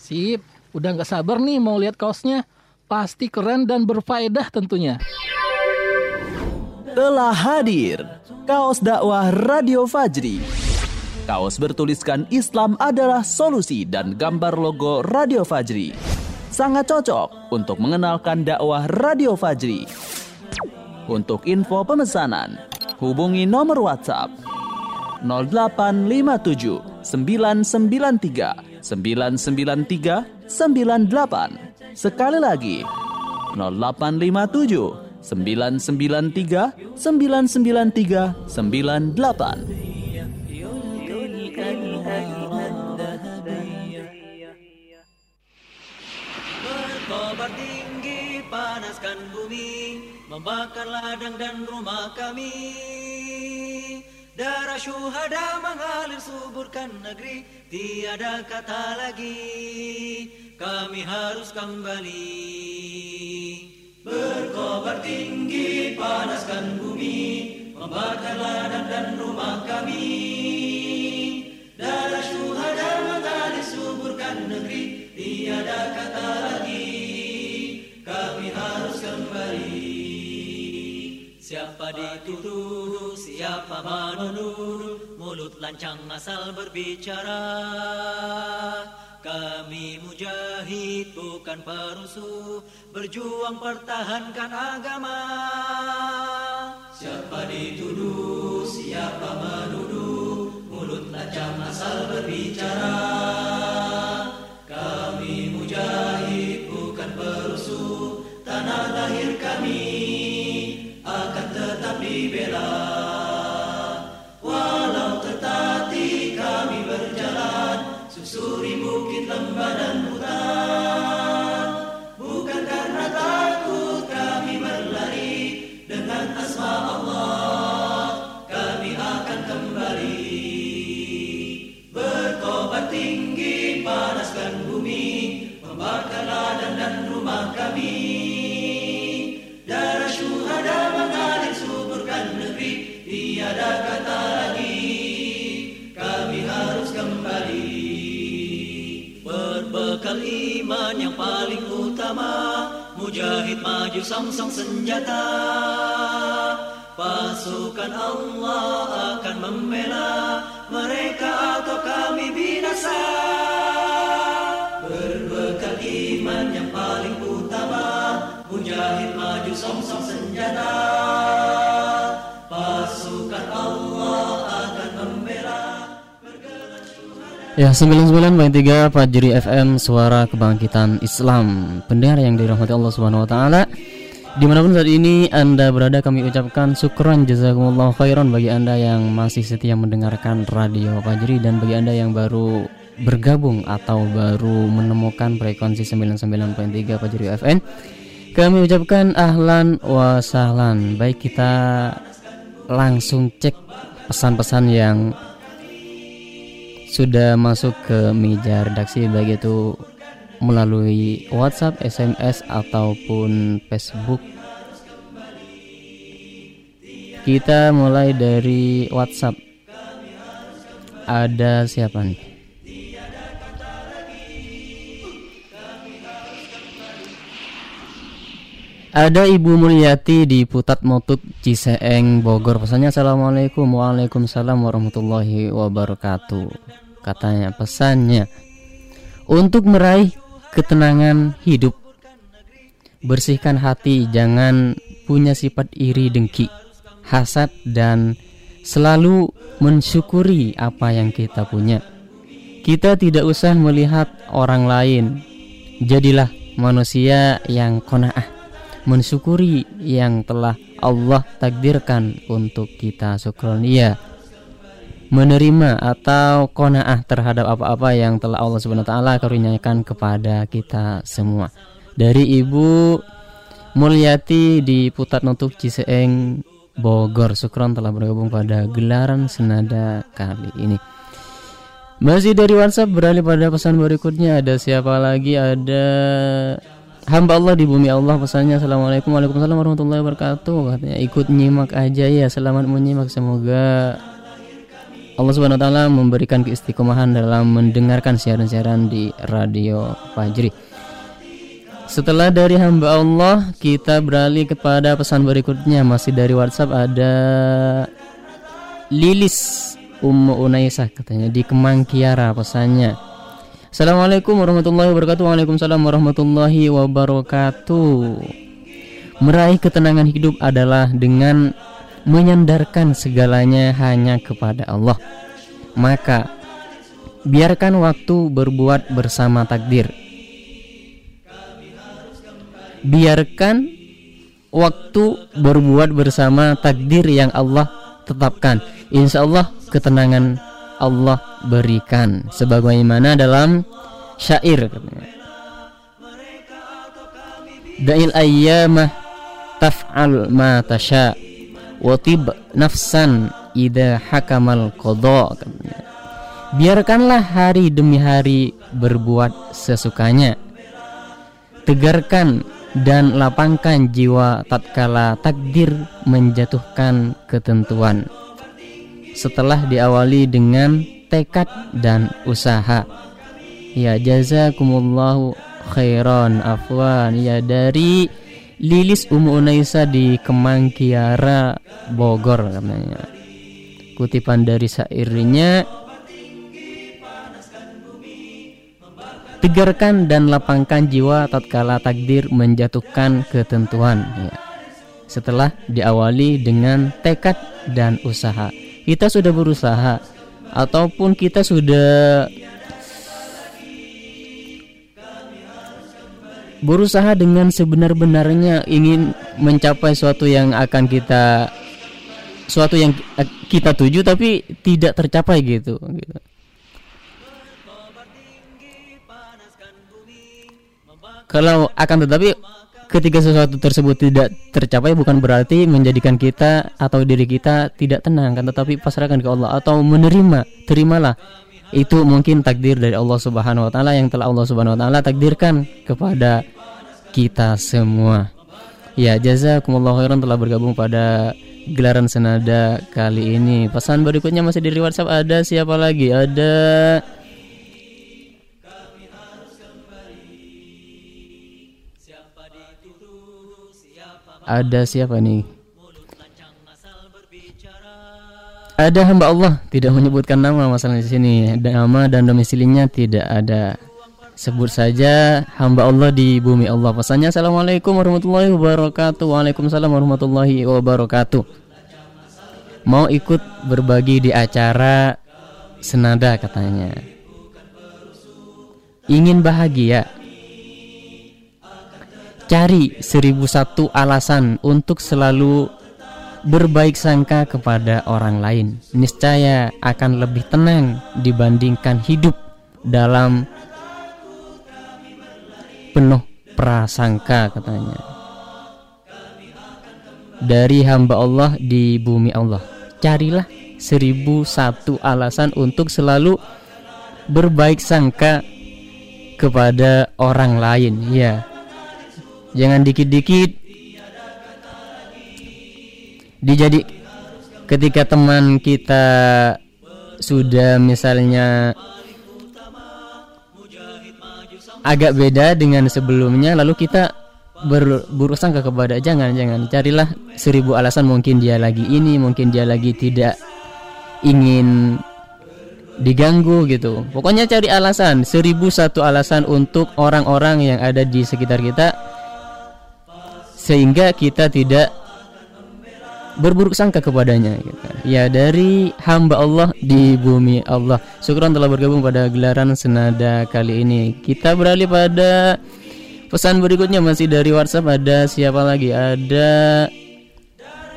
Sip. Udah nggak sabar nih mau lihat kaosnya. Pasti keren dan berfaedah tentunya. Telah hadir kaos dakwah Radio Fajri. Kaos bertuliskan Islam adalah solusi dan gambar logo Radio Fajri. Sangat cocok untuk mengenalkan dakwah Radio Fajri. Untuk info pemesanan, hubungi nomor WhatsApp 0857 993 993 98. Sekali lagi 0857 993 993 98. Berkobar tinggi panaskan bumi Membakar ladang dan rumah kami Darah syuhada mengalir suburkan negeri Tiada kata lagi Kami harus kembali. Berkobar tinggi panaskan bumi Membakar ladang dan rumah kami. Darah syuhada mengalir suburkan negeri Tiada kata lagi. Kami harus kembali. Siapa dituduh, siapa menuduh Mulut lancang asal berbicara Kami mujahid bukan perusuh. Berjuang pertahankan agama. Siapa dituduh, siapa menuduh. Mulut lancang asal berbicara. Kami mujahid bukan perusuh. Tanah lahir kami akan tetap dibela bukit iman yang paling utama Mujahid maju song-song senjata. Pasukan Allah akan membela Mereka atau kami binasa. Berbekal iman yang paling utama Mujahid maju song-song senjata. Pasukan Allah akan Ya 99.3 Fajri FM Suara Kebangkitan Islam. Pendengar yang dirahmati Allah Subhanahu Wa Taala Di mana pun saat ini Anda berada kami ucapkan syukron jazakumullah khairan bagi Anda yang masih setia mendengarkan Radio Fajri dan bagi Anda yang baru bergabung atau baru menemukan frekuensi 99.3 Fajri FM kami ucapkan ahlan wa sahlan. Baik kita langsung cek pesan-pesan yang sudah masuk ke meja redaksi baik itu melalui WhatsApp, SMS ataupun Facebook. Kita mulai dari WhatsApp. Ada siapa nih? Ada Ibu Mulyati di Putat Motut Ciseeng Bogor. Pesannya Assalamualaikum Waalaikumsalam warahmatullahi wabarakatuh. Katanya pesannya Untuk meraih ketenangan hidup Bersihkan hati Jangan punya sifat iri dengki Hasad dan Selalu mensyukuri apa yang kita punya. Kita tidak usah melihat orang lain. Jadilah manusia yang kona'ah mensyukuri yang telah Allah takdirkan untuk kita syukronia menerima atau konaah terhadap apa-apa yang telah Allah Subhanahu wa taala karuniakan kepada kita semua. Dari Ibu Mulyati di Putat Nutuk Ciseeng Bogor Sukron telah bergabung pada gelaran senada kali ini. Masih dari WhatsApp beralih pada pesan berikutnya ada siapa lagi? Ada hamba Allah di bumi Allah pesannya Assalamualaikum Waalaikumsalam warahmatullahi wabarakatuh. Katanya ikut nyimak aja ya selamat menyimak. Semoga Allah subhanahu wa ta'ala memberikan keistiqomahan dalam mendengarkan siaran-siaran di Radio Fajri. Setelah dari hamba Allah kita beralih kepada pesan berikutnya. Masih dari WhatsApp ada Lilis Ummu Unaisah katanya di Kemang Kiara pesannya Assalamualaikum warahmatullahi wabarakatuh. Waalaikumsalam warahmatullahi wabarakatuh. Meraih ketenangan hidup adalah dengan menyandarkan segalanya hanya kepada Allah. Maka biarkan waktu berbuat bersama takdir. Biarkan waktu berbuat bersama takdir yang Allah tetapkan. Insya Allah ketenangan Allah berikan sebagaimana dalam syair katanya. Da'il ayyamah taf'al ma tasha wa tib nafsan idza hakamal qada katanya. Biarkanlah hari demi hari berbuat sesukanya. Tegarkan dan lapangkan jiwa tatkala takdir menjatuhkan ketentuan. Setelah diawali dengan tekad dan usaha. Ya jazakumullahu khairan afwan ya dari Lilis Umu Unaisa di Kemang Kiara Bogor katanya. Kutipan dari syairnya Tegarkan dan lapangkan jiwa tatkala takdir menjatuhkan ketentuan ya. Setelah diawali dengan tekad dan usaha. Kita sudah berusaha ataupun kita sudah berusaha dengan sebenar-benarnya ingin mencapai suatu yang akan kita suatu yang kita tuju tapi tidak tercapai gitu gitu. Kalau akan tetapi ketika sesuatu tersebut tidak tercapai bukan berarti menjadikan kita atau diri kita tidak tenang kan tetapi pasrahkan ke Allah atau menerima terimalah itu mungkin takdir dari Allah Subhanahu wa taala yang telah Allah Subhanahu wa taala takdirkan kepada kita semua. Ya, jazakumullah khairan telah bergabung pada gelaran senada kali ini. Pesan berikutnya masih di WhatsApp ada siapa lagi? Ada Ada siapa nih? Ada hamba Allah tidak menyebutkan nama masalah di sini. Nama dan domisilinya tidak ada. Sebut saja hamba Allah di bumi Allah. Pesannya Assalamualaikum warahmatullahi wabarakatuh. Waalaikumsalam warahmatullahi wabarakatuh. Mau ikut berbagi di acara senada katanya. Ingin bahagia. Cari seribu satu alasan untuk selalu berbaik sangka kepada orang lain. Niscaya akan lebih tenang dibandingkan hidup dalam penuh prasangka katanya. Dari hamba Allah di bumi Allah. Carilah seribu satu alasan untuk selalu berbaik sangka kepada orang lain. Ya jangan dikit-dikit. Dijadi ketika teman kita sudah misalnya agak beda dengan sebelumnya lalu kita ber, berusaha kepada jangan jangan carilah seribu alasan mungkin dia lagi ini mungkin dia lagi tidak ingin diganggu gitu. Pokoknya cari alasan seribu satu alasan untuk orang-orang yang ada di sekitar kita sehingga kita tidak berburuk sangka kepadanya gitu. ya dari hamba Allah di bumi Allah. Syukuran telah bergabung pada gelaran senada kali ini. Kita beralih pada pesan berikutnya masih dari WhatsApp ada siapa lagi? Ada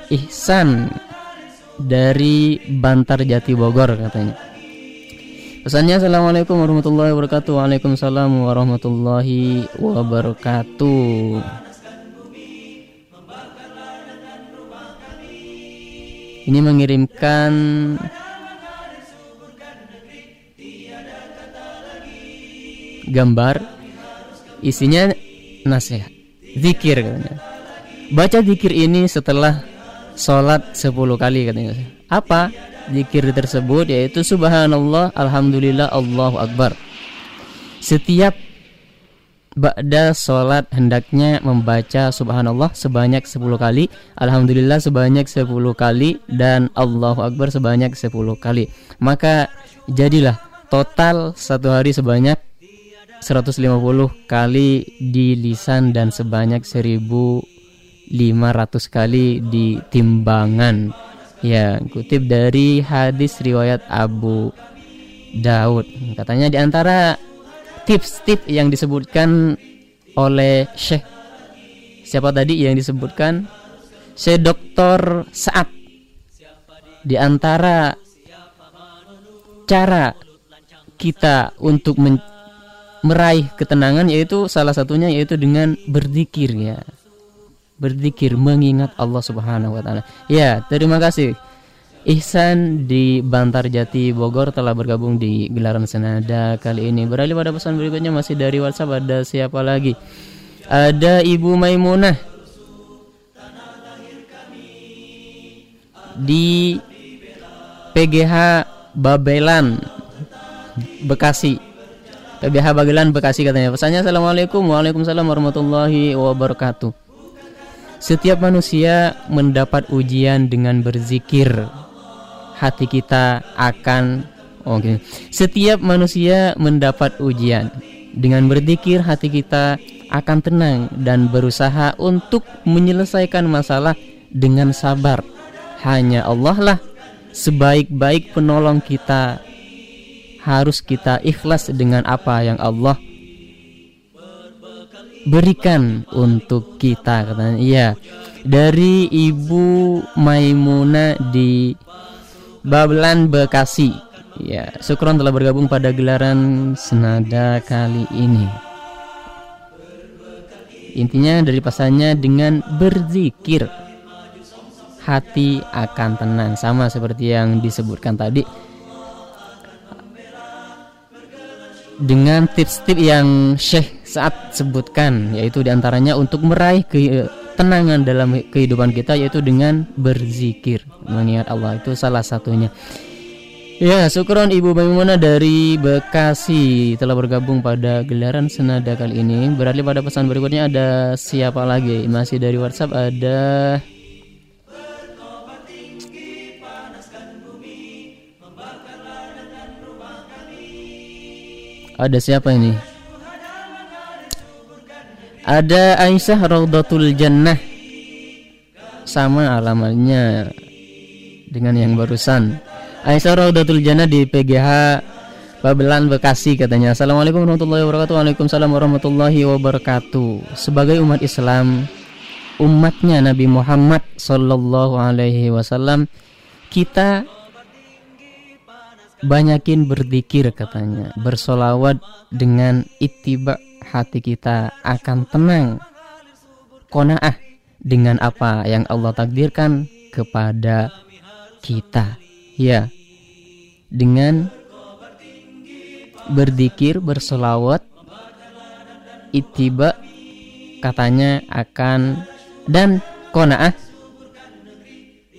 Ihsan dari Bantar Jati Bogor katanya. Pesannya Assalamualaikum warahmatullahi wabarakatuh. Waalaikumsalam warahmatullahi wabarakatuh ini mengirimkan gambar. Isinya nasihat zikir katanya. Baca zikir ini setelah sholat 10 kali katanya. Apa zikir tersebut? Yaitu subhanallah alhamdulillah Allahu akbar. Setiap Ba'da sholat hendaknya membaca subhanallah sebanyak 10 kali Alhamdulillah sebanyak 10 kali Dan Allahu Akbar sebanyak 10 kali. Maka jadilah total satu hari sebanyak 150 kali di lisan dan sebanyak 1500 kali di timbangan. Ya kutip dari hadis riwayat Abu Daud. Katanya di antara tips-tips yang disebutkan oleh Syekh siapa tadi yang disebutkan Syekh Dr. Saat di antara cara kita untuk meraih ketenangan yaitu salah satunya yaitu dengan berzikir ya. Berzikir mengingat Allah Subhanahu wa taala. Ya, terima kasih. Ihsan di Bantarjati Bogor telah bergabung di gelaran senada kali ini. Beralih pada pesan berikutnya masih dari WhatsApp ada siapa lagi? Ada Ibu Maimunah. Di PGH Babelan Bekasi. PBH Bagelan Bekasi katanya. Pesannya Assalamualaikum Waalaikumsalam warahmatullahi wabarakatuh. Setiap manusia mendapat ujian dengan berzikir Hati kita akan oh. Setiap manusia mendapat ujian. Dengan berzikir hati kita akan tenang Dan berusaha untuk menyelesaikan masalah dengan sabar. Hanya Allah lah sebaik-baik penolong kita. Harus kita ikhlas dengan apa yang Allah berikan untuk kita katanya. Iya. Dari Ibu Maimuna di Babelan Bekasi. Ya syukron telah bergabung pada gelaran senada kali ini. Intinya dari pasalnya dengan berzikir hati akan tenang. Sama seperti yang disebutkan tadi. Dengan tips-tips yang Syekh saat sebutkan yaitu di antaranya untuk meraih ketenangan dalam kehidupan kita yaitu dengan berzikir mengingat Allah itu salah satunya Ya, syukron Ibu Maimunah dari Bekasi telah bergabung pada gelaran senada kali ini. Beralih pada pesan berikutnya ada siapa lagi? Masih dari WhatsApp ada Ada siapa ini? Ada Aisyah Raudatul Jannah. Sama alamatnya Dengan yang barusan. Aisyah Raudatul Jannah di PGH Babelan Bekasi katanya. Assalamualaikum warahmatullahi wabarakatuh. Waalaikumsalam warahmatullahi wabarakatuh. Sebagai umat Islam Umatnya Nabi Muhammad Sallallahu alaihi wasallam Kita banyakin berzikir katanya. Bersolawat dengan itiba hati kita akan tenang. Konaah dengan apa yang Allah takdirkan kepada kita. Ya dengan berzikir bersolawat itiba katanya akan dan konaah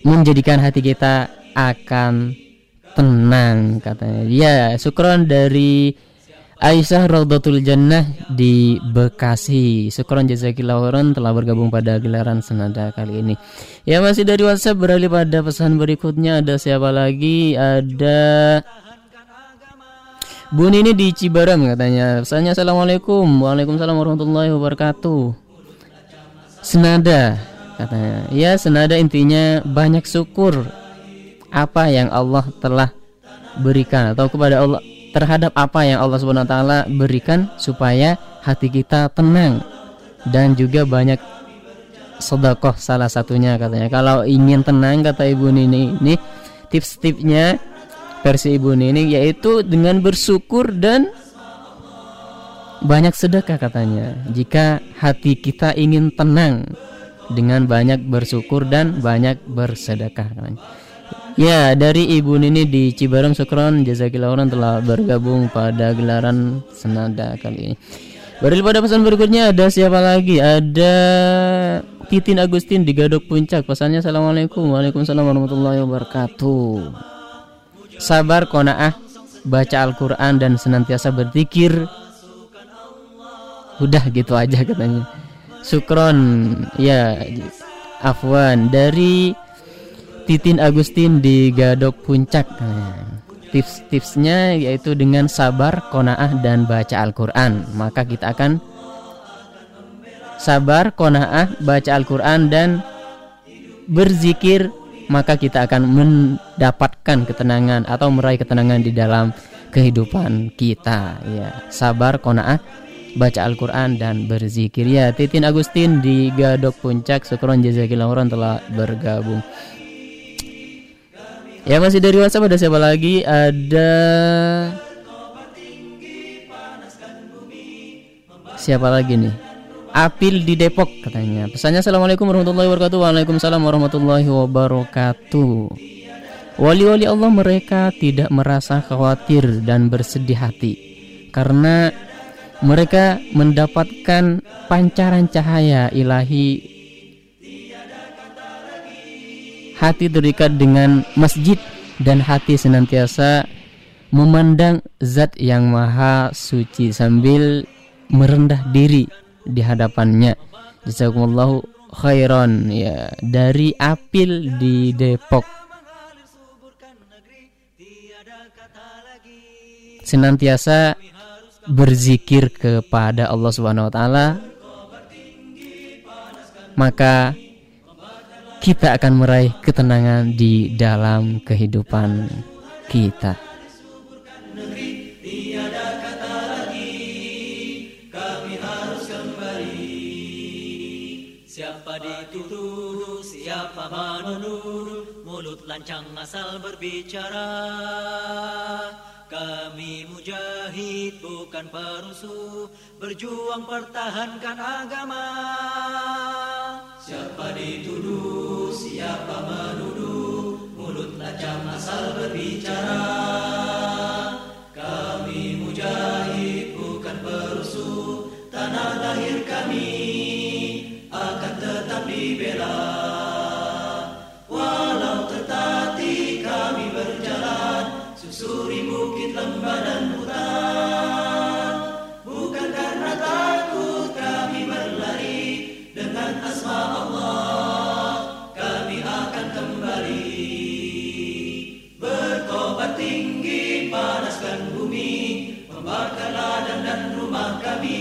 menjadikan hati kita akan tenang katanya. Ya syukron dari Aisyah Raudatul Jannah di Bekasi. Syukron jazakillah khairan telah bergabung pada gelaran senada kali ini. Ya masih dari WhatsApp beralih pada pesan berikutnya. Ada siapa lagi? Ada Bu Nini di Cibaram katanya. Pesannya Assalamualaikum. Waalaikumsalam warahmatullahi wabarakatuh. Senada katanya. Ya senada intinya banyak syukur apa yang Allah telah berikan atau kepada Allah terhadap apa yang Allah Subhanahu wa taala berikan supaya hati kita tenang dan juga banyak sedekah salah satunya katanya. Kalau ingin tenang kata Ibu Nini ini tips-tipsnya versi Ibu Nini yaitu dengan bersyukur dan banyak sedekah katanya. Jika hati kita ingin tenang dengan banyak bersyukur dan banyak bersedekah katanya. Ya, dari Ibu Nini di Cibarem Sukron Jazakillah telah bergabung pada gelaran senada kali ini. Baru pada pesan berikutnya ada siapa lagi? Ada Titin Agustin di Gadok Puncak. Pesannya Assalamualaikum Waalaikumsalam warahmatullahi wabarakatuh Sabar kona'ah Baca Al-Quran dan senantiasa berzikir Udah gitu aja katanya Sukron Ya Afwan Dari Titin Agustin di Gadok Puncak. Nah, tips-tipsnya yaitu dengan sabar, konaah dan baca Al-Qur'an. Maka kita akan sabar, konaah, baca Al-Qur'an dan berzikir, maka kita akan mendapatkan ketenangan atau meraih ketenangan di dalam kehidupan kita. Ya, sabar, konaah baca Al-Quran dan berzikir ya Titin Agustin di Gadok Puncak Syukron jazakillah telah bergabung Ya masih dari WhatsApp ada siapa lagi? Ada Siapa lagi nih? Apil di Depok katanya. Pesannya Assalamualaikum warahmatullahi wabarakatuh. Waalaikumsalam warahmatullahi wabarakatuh. Wali-wali Allah mereka tidak merasa khawatir dan bersedih hati karena mereka mendapatkan pancaran cahaya ilahi hati terikat dengan masjid dan hati senantiasa memandang zat yang maha suci sambil merendah diri di hadapannya. Jazakumullahu khairan ya dari Apil di Depok. Senantiasa berzikir kepada Allah Subhanahu wa taala maka kita akan meraih ketenangan di dalam kehidupan kita. Lancang asal berbicara Kami mujahid bukan perusuh. Berjuang pertahankan agama. Siapa dituduh, siapa menuduh. Mulut lancang asal berbicara. Kami mujahid bukan perusuh. Tanah lahir kami akan tetap dibela rumah kami.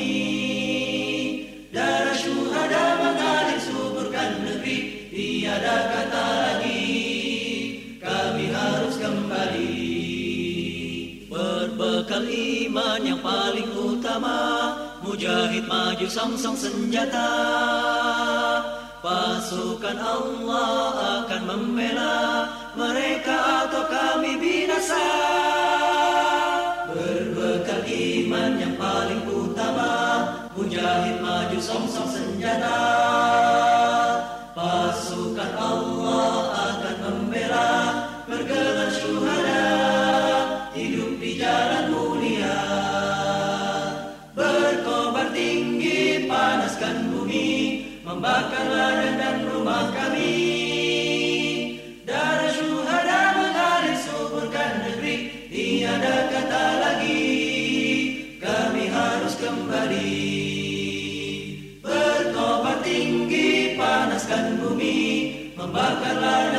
Darah syuhada mengalir suburkan negeri Tiada kata lagi. Kami harus kembali. Berbekal iman yang paling utama Mujahid maju song-song senjata. Pasukan Allah akan membela Mereka atau kami binasa Iman yang paling utama Mujahid maju song-song senjata. Pasukan Allah akan membela Bergelar syuhada Hidup di jalan mulia. Berkobar tinggi panaskan bumi Membakar ladang Membakar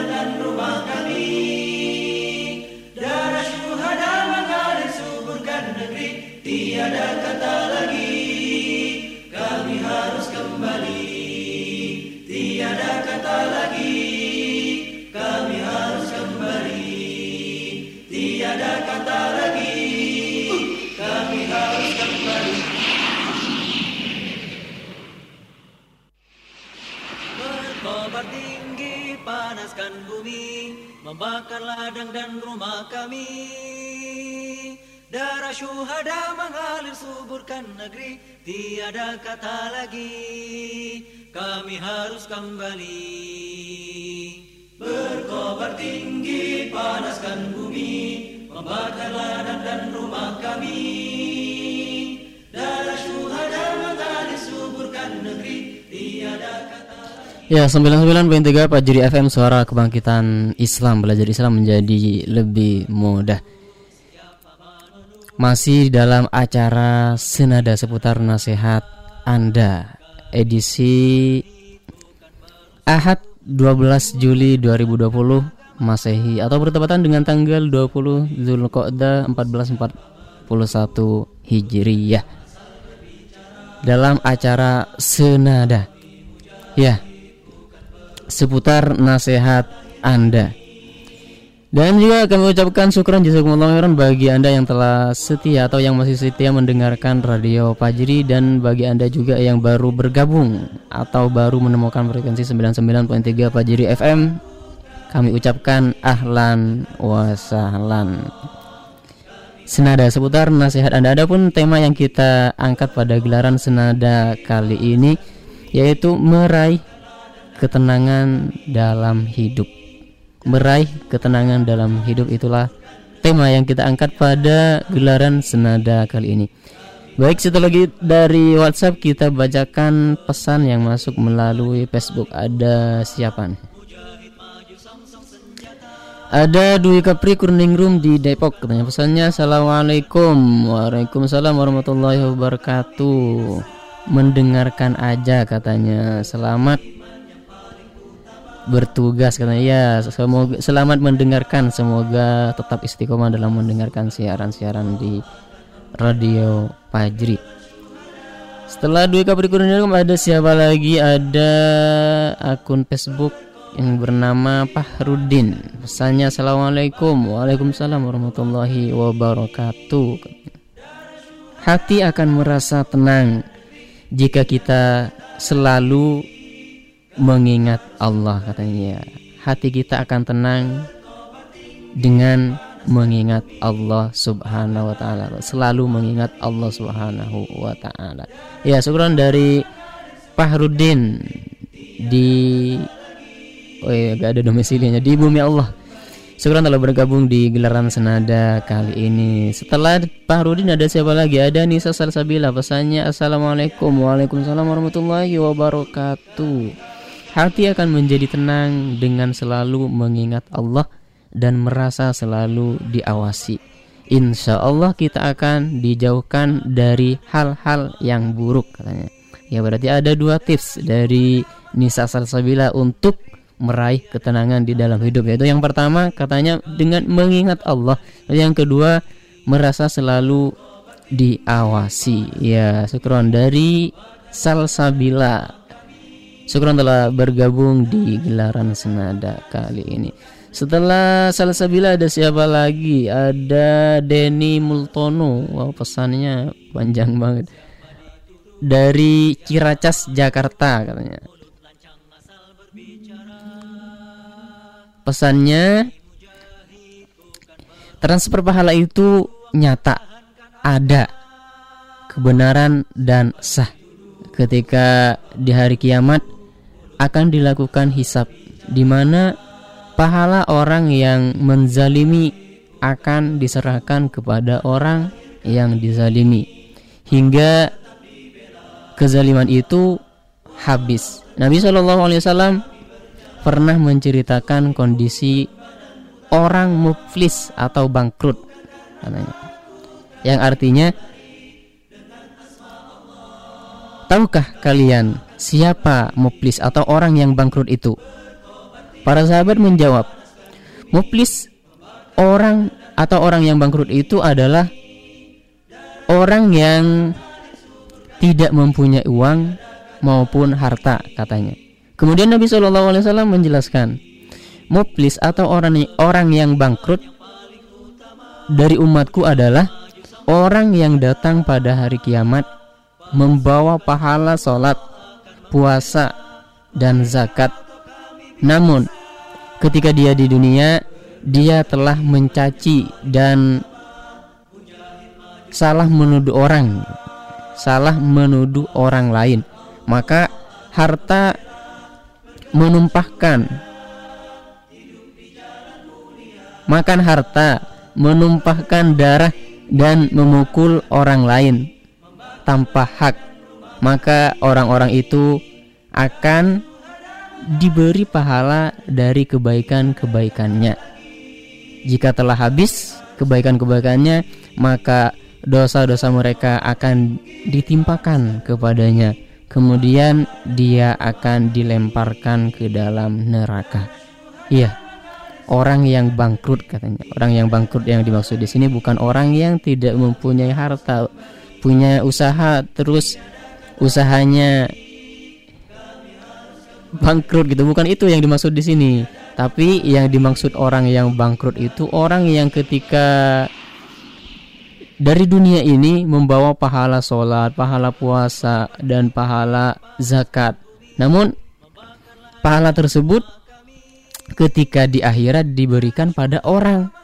panaskan bumi Membakar ladang dan rumah kami. Darah syuhada mengalir suburkan negeri Tiada kata lagi Kami harus kembali. Berkobar tinggi panaskan bumi Membakar ladang dan rumah kami. Darah syuhada mengalir suburkan negeri Tiada kata Ya 99.3 Pajri FM Suara Kebangkitan Islam. Belajar Islam menjadi lebih mudah. Masih dalam acara Senada seputar nasihat Anda. Edisi Ahad 12 Juli 2020 Masehi Atau bertepatan dengan tanggal 20 Zulqa'dah 1441 Hijriyah Dalam acara Senada. Ya seputar nasihat Anda. Dan juga kami ucapkan syukuran jazakumullah khairan bagi Anda yang telah setia atau yang masih setia mendengarkan Radio Fajri dan bagi Anda juga yang baru bergabung atau baru menemukan frekuensi 99.3 Fajri FM. Kami ucapkan ahlan wa sahlan. Senada seputar nasihat Anda ada pun tema yang kita angkat pada gelaran senada kali ini yaitu meraih ketenangan dalam hidup meraih ketenangan dalam hidup itulah tema yang kita angkat pada gelaran senada kali ini. Baik, satu lagi dari WhatsApp kita bacakan pesan yang masuk melalui Facebook. Ada siapa nih? Ada Dwi Kapri Kurning Room di Depok katanya pesannya Assalamualaikum Waalaikumsalam warahmatullahi wabarakatuh Mendengarkan aja katanya Selamat bertugas katanya. Ya semoga selamat mendengarkan. Semoga tetap istiqomah dalam mendengarkan siaran-siaran di radio Pajri. Setelah dua Capricorn ada siapa lagi? Ada akun Facebook yang bernama Pahrudin pesannya Assalamualaikum. Waalaikumsalam warahmatullahi wabarakatuh. Hati akan merasa tenang jika kita selalu mengingat Allah katanya hati kita akan tenang dengan mengingat Allah Subhanahu wa taala selalu mengingat Allah Subhanahu wa taala ya syukuran dari Fahrudin di oh iya gak ada domisilinya di bumi Allah Syukuran telah bergabung di gelaran senada kali ini. Setelah Pak Rudin ada siapa lagi? Ada Nisa Salsabila pesannya Assalamualaikum Waalaikumsalam warahmatullahi wabarakatuh. Hati akan menjadi tenang dengan selalu mengingat Allah dan merasa selalu diawasi. Insya Allah kita akan dijauhkan dari hal-hal yang buruk katanya. Ya berarti ada dua tips dari Nisa Salsabila untuk meraih ketenangan di dalam hidup yaitu yang pertama katanya dengan mengingat Allah yang kedua merasa selalu diawasi ya syukron dari Salsabila Syukron telah bergabung di gelaran senada kali ini. Setelah Salsabila ada siapa lagi? Ada Denny Multono. Wow, pesannya panjang banget. Dari Ciracas, Jakarta katanya. Pesannya transfer pahala itu nyata, ada, kebenaran dan sah. Ketika di hari kiamat akan dilakukan hisap di mana pahala orang yang menzalimi akan diserahkan kepada orang yang dizalimi hingga kezaliman itu habis. Nabi Shallallahu Alaihi Wasallam pernah menceritakan kondisi orang muflis atau bangkrut katanya. Yang artinya tahukah kalian siapa muflis atau orang yang bangkrut itu? Para sahabat menjawab, muflis orang atau orang yang bangkrut itu adalah orang yang tidak mempunyai uang maupun harta katanya. Kemudian Nabi Shallallahu Alaihi Wasallam menjelaskan, muflis atau orang orang yang bangkrut dari umatku adalah orang yang datang pada hari kiamat membawa pahala sholat puasa, dan zakat. Namun, ketika dia di dunia, dia telah mencaci dan salah menuduh orang, salah menuduh orang lain. Maka harta menumpahkan makan harta, menumpahkan darah dan memukul orang lain tanpa hak maka orang-orang itu akan diberi pahala dari kebaikan-kebaikannya. Jika telah habis kebaikan-kebaikannya, maka dosa-dosa mereka akan ditimpakan kepadanya. Kemudian dia akan dilemparkan ke dalam neraka. Iya, orang yang bangkrut katanya. Orang yang bangkrut yang dimaksud di sini bukan orang yang tidak mempunyai harta, punya usaha terus usahanya bangkrut gitu bukan itu yang dimaksud di sini Tapi yang dimaksud orang yang bangkrut itu orang yang ketika dari dunia ini membawa pahala sholat, pahala puasa, dan pahala zakat. Namun pahala tersebut ketika di akhirat diberikan pada orang.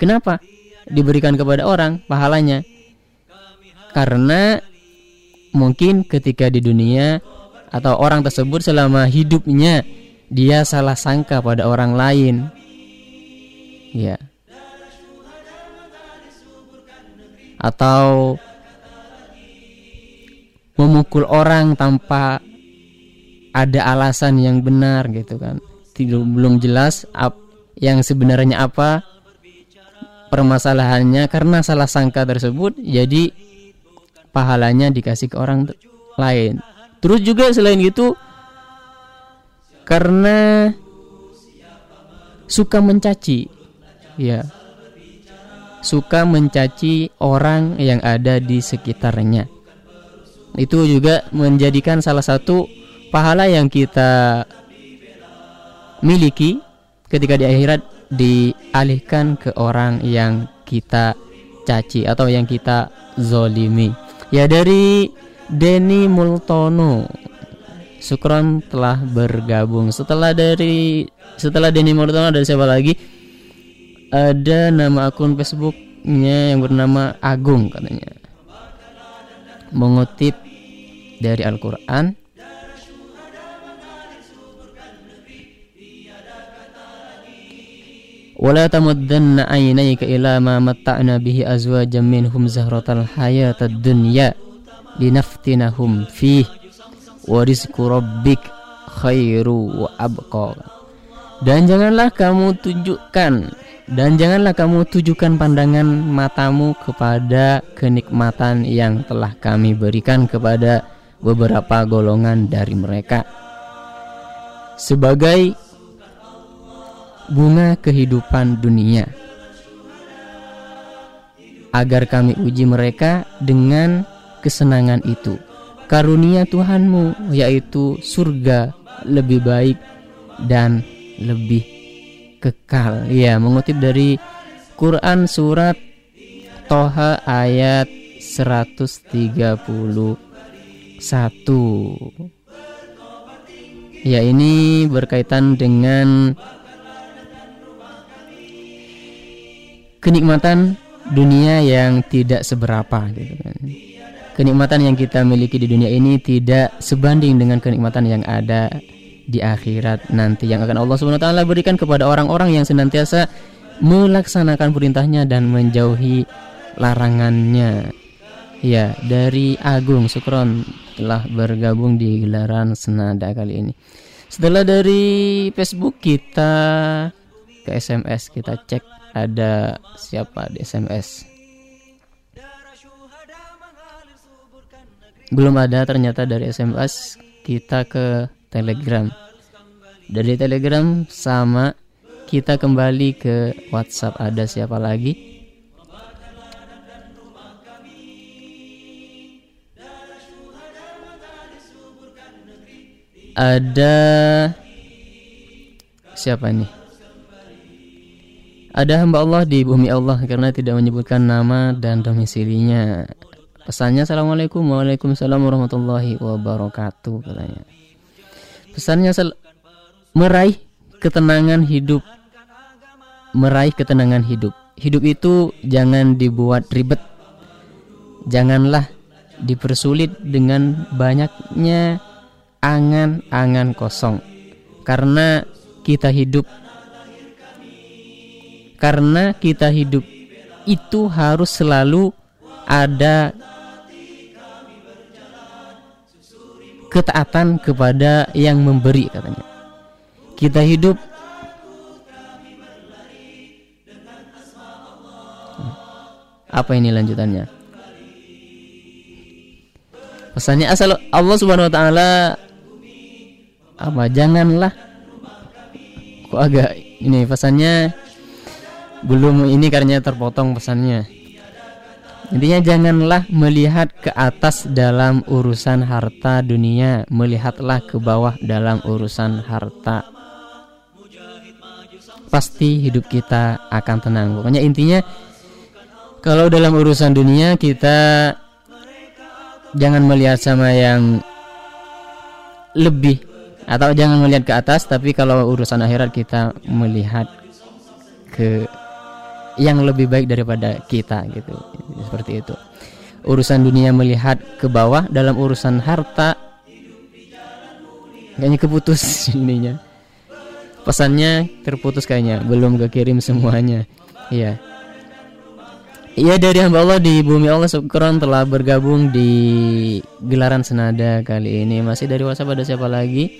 Kenapa? Diberikan kepada orang pahalanya. Karena mungkin ketika di dunia atau orang tersebut selama hidupnya dia salah sangka pada orang lain. Ya. Atau memukul orang tanpa ada alasan yang benar gitu kan. Tidak belum jelas ap, yang sebenarnya apa permasalahannya karena salah sangka tersebut jadi pahalanya dikasih ke orang lain. Terus juga selain itu karena suka mencaci. Ya. Suka mencaci orang yang ada di sekitarnya. Itu juga menjadikan salah satu pahala yang kita miliki ketika di akhirat dialihkan ke orang yang kita caci atau yang kita zolimi ya dari Denny Multono Sukron telah bergabung. Setelah dari setelah Denny Mortono ada siapa lagi? Ada nama akun Facebooknya yang bernama Agung katanya. Mengutip dari Al-Quran ولا تمدن عينيك إلى ما متعنا به أزواجا منهم زهرة الحياة الدنيا لنفتنهم فيه warizku rabbik khairu wa abqa dan janganlah kamu tunjukkan dan janganlah kamu tujukan pandangan matamu kepada kenikmatan yang telah kami berikan kepada beberapa golongan dari mereka sebagai bunga kehidupan dunia agar kami uji mereka dengan kesenangan itu karunia Tuhanmu yaitu surga lebih baik dan lebih kekal. Ya, mengutip dari Quran surat Toha ayat 131. Ya, ini berkaitan dengan kenikmatan dunia yang tidak seberapa gitu kan kenikmatan yang kita miliki di dunia ini tidak sebanding dengan kenikmatan yang ada di akhirat nanti yang akan Allah Subhanahu wa taala berikan kepada orang-orang yang senantiasa melaksanakan perintahnya dan menjauhi larangannya. Ya, dari Agung Sukron telah bergabung di gelaran senada kali ini. Setelah dari Facebook kita ke SMS kita cek ada siapa di SMS. belum ada ternyata dari SMS kita ke Telegram. Dari Telegram sama kita kembali ke WhatsApp. Ada siapa lagi? Ada siapa ini ada hamba Allah di bumi Allah karena tidak menyebutkan nama dan domisilinya. Pesannya Assalamualaikum Waalaikumsalam warahmatullahi wabarakatuh katanya. Pesannya meraih ketenangan hidup. Meraih ketenangan hidup. Hidup itu jangan dibuat ribet. Janganlah dipersulit dengan banyaknya angan-angan kosong. Karena kita hidup Karena kita hidup itu harus selalu ada ketaatan kepada yang memberi katanya. Kita hidup apa ini lanjutannya? Pesannya asal Allah Subhanahu wa taala apa janganlah kok agak ini pesannya belum ini karena terpotong pesannya Intinya janganlah melihat ke atas dalam urusan harta dunia, melihatlah ke bawah dalam urusan harta pasti hidup kita akan tenang. Pokoknya intinya kalau dalam urusan dunia kita jangan melihat sama yang lebih atau jangan melihat ke atas tapi kalau urusan akhirat kita melihat ke yang lebih baik daripada kita gitu. Seperti itu. Urusan dunia melihat ke bawah dalam urusan harta kayaknya keputus ininya. Pesannya terputus kayaknya belum kekirim semuanya. Iya. Iya dari hamba Allah di bumi Allah syukron telah bergabung di gelaran senada kali ini. Masih dari WhatsApp ada siapa lagi?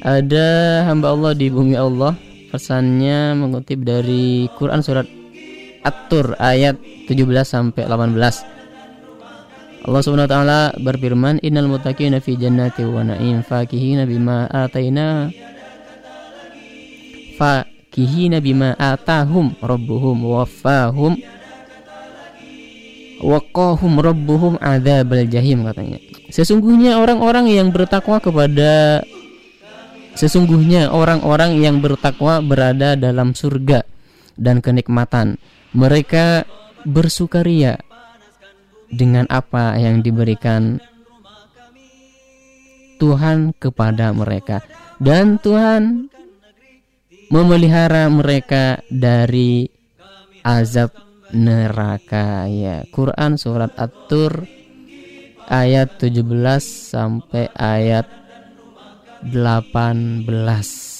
Ada hamba Allah di bumi Allah. Pesannya mengutip dari Quran surat At-Tur ayat 17 sampai 18 Allah Subhanahu wa taala berfirman innal muttaqina fi jannati wa na'im fakihina bima ataina fakihina bima atahum rabbuhum waffahum waqahum rabbuhum adzabal jahim katanya. Sesungguhnya orang-orang yang bertakwa kepada sesungguhnya orang-orang yang bertakwa berada dalam surga dan kenikmatan. Mereka bersukaria dengan apa yang diberikan Tuhan kepada mereka. Dan Tuhan memelihara mereka dari azab neraka. Ya Quran surat At-Tur ayat 17 sampai ayat 18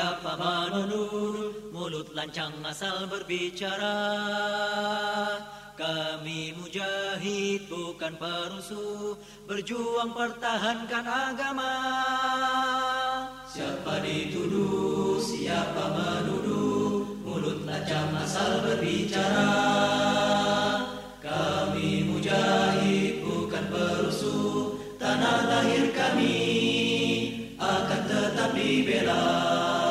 siapa menuduh mulut lancang asal berbicara. Kami mujahid bukan perusuh. Berjuang pertahankan agama. Siapa dituduh, siapa menuduh? Mulut lancang asal berbicara. Kami mujahid bukan perusuh. Tanah lahir kami akan tetap dibela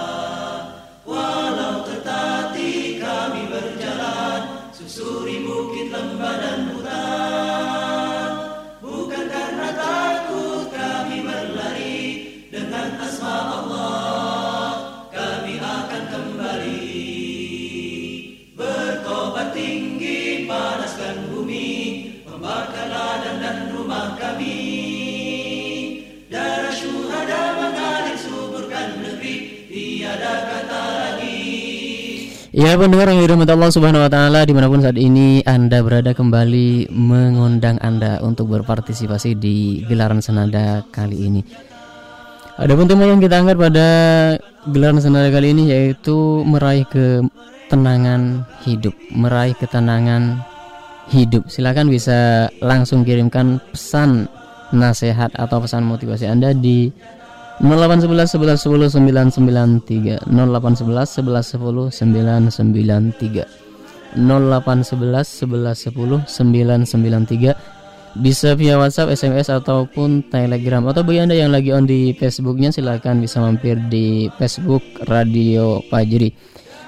Ya pendengar yang dirahmati Allah Subhanahu Wa Taala di mana pun saat ini Anda berada kembali mengundang Anda untuk berpartisipasi di gelaran senada kali ini. Adapun tema yang kita angkat pada gelaran senada kali ini yaitu meraih ketenangan hidup, meraih ketenangan hidup. Silakan bisa langsung kirimkan pesan nasihat atau pesan motivasi Anda di 0811 11 10 993 0811 11 10 993 0811 11 10 993 bisa via WhatsApp, SMS ataupun Telegram. Atau bagi Anda yang lagi on di Facebooknya silahkan bisa mampir di Facebook Radio Fajri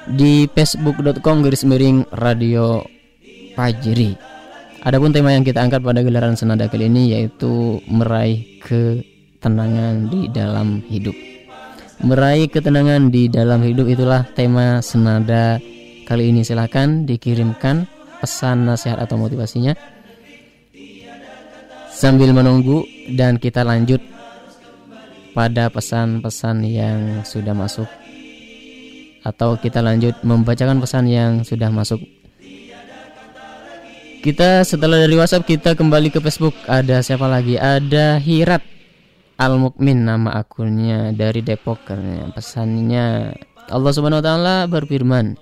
di facebook.com garis miring Radio Fajri Adapun tema yang kita angkat pada gelaran senada kali ini yaitu meraih ketenangan di dalam hidup. Meraih ketenangan di dalam hidup itulah tema senada kali ini. Silahkan dikirimkan pesan nasihat atau motivasinya sambil menunggu dan kita lanjut pada pesan-pesan yang sudah masuk atau kita lanjut membacakan pesan yang sudah masuk kita setelah dari WhatsApp kita kembali ke Facebook. Ada siapa lagi? Ada Hirat Al Mukmin nama akunnya dari Depokernya. Pesannya. Allah Subhanahu wa taala berfirman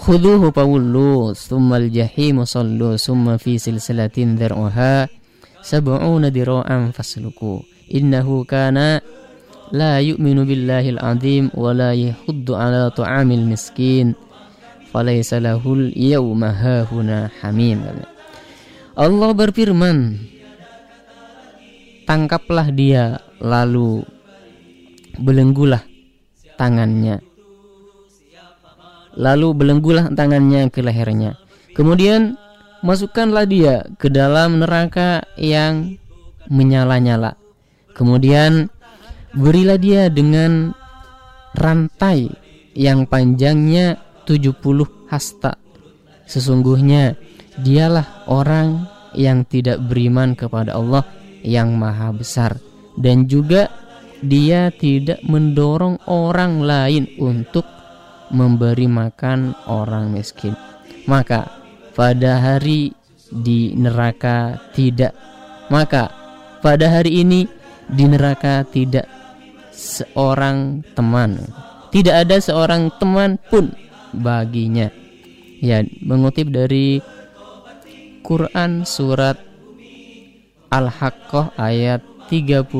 Khuduhu fawullu Thummal jahimu sallu Summa fi silsilatin dhar'uha Sab'una dira'an fasluku. Innahu kana La yu'minu billahi al-azim Wa la yahuddu ala taamil miskin. Falaysa lahul yawma hahuna hamim. Allah berfirman Tangkaplah dia lalu belenggulah tangannya lalu belenggulah tangannya ke lehernya. Kemudian masukkanlah dia ke dalam neraka yang menyala-nyala. Kemudian berilah dia dengan rantai yang panjangnya 70 hasta. Sesungguhnya dialah orang yang tidak beriman kepada Allah yang maha besar dan juga dia tidak mendorong orang lain untuk memberi makan orang miskin. Maka pada hari di neraka tidak maka pada hari ini di neraka tidak seorang teman. Tidak ada seorang teman pun baginya. Ya, mengutip dari Quran surat Al-Haqqah ayat 30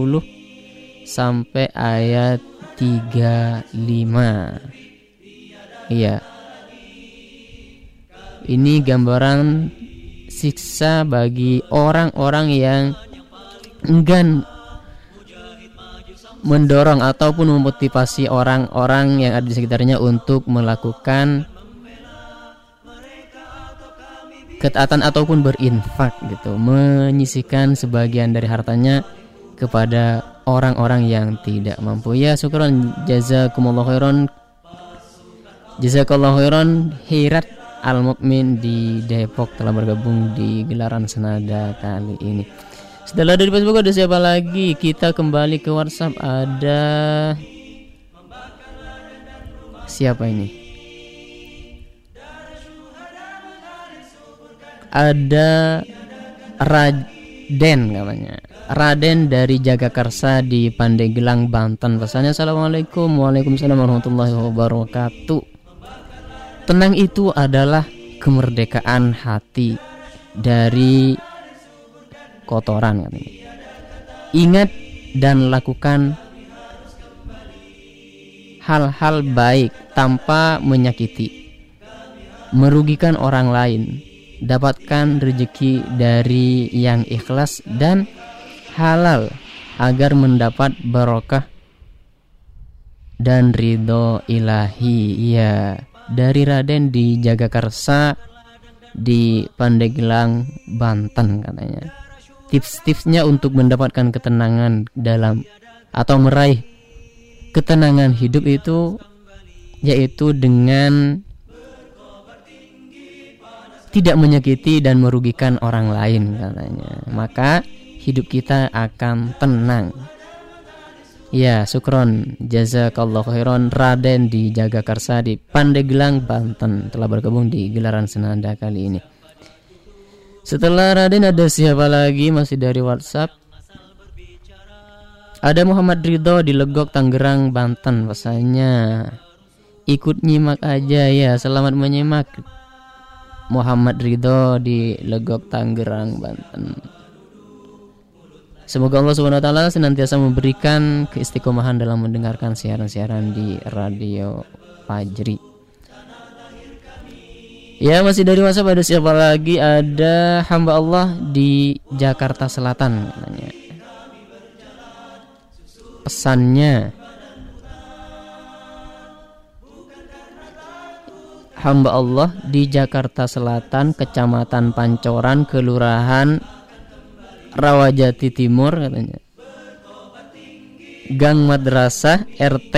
sampai ayat 35. Iya. Ini gambaran siksa bagi orang-orang yang enggan mendorong ataupun memotivasi orang-orang yang ada di sekitarnya untuk melakukan ketaatan ataupun berinfak gitu, menyisikan sebagian dari hartanya kepada orang-orang yang tidak mampu. Ya, syukron jazakumullah khairan. Jazakallahu khairan Hirat Al Mukmin di Depok telah bergabung di gelaran senada kali ini. Setelah dari Facebook ada siapa lagi? Kita kembali ke WhatsApp. Ada siapa ini? Ada Raden namanya. Raden dari Jagakarsa di Pandeglang, Banten. Pesannya Assalamualaikum Waalaikumsalam warahmatullahi wabarakatuh Tenang itu adalah kemerdekaan hati dari kotoran katanya. Ingat dan lakukan hal-hal baik tanpa menyakiti, merugikan orang lain, dapatkan rezeki dari yang ikhlas dan halal agar mendapat barokah dan ridho ilahi. Ya dari Raden di Jagakarsa di Pandeglang Banten katanya. Tips-tipsnya untuk mendapatkan ketenangan dalam atau meraih ketenangan hidup itu yaitu dengan tidak menyakiti dan merugikan orang lain katanya. Maka hidup kita akan tenang. Ya, sukron jazakallah khairan Raden di Jagakarsa di Pandeglang Banten telah bergabung di gelaran senada kali ini. Setelah Raden ada siapa lagi masih dari WhatsApp? Ada Muhammad Ridho di Legok Tangerang Banten pesannya ikut nyimak aja ya selamat menyimak Muhammad Ridho di Legok Tangerang Banten Semoga Allah Subhanahu wa taala senantiasa memberikan keistiqomahan dalam mendengarkan siaran-siaran di Radio Fajri. Ya masih dari WhatsApp ada siapa lagi? Ada hamba Allah di Jakarta Selatan. Pesannya hamba Allah di Jakarta Selatan, Kecamatan Pancoran, Kelurahan Rawajati Timur katanya. Gang Madrasah RT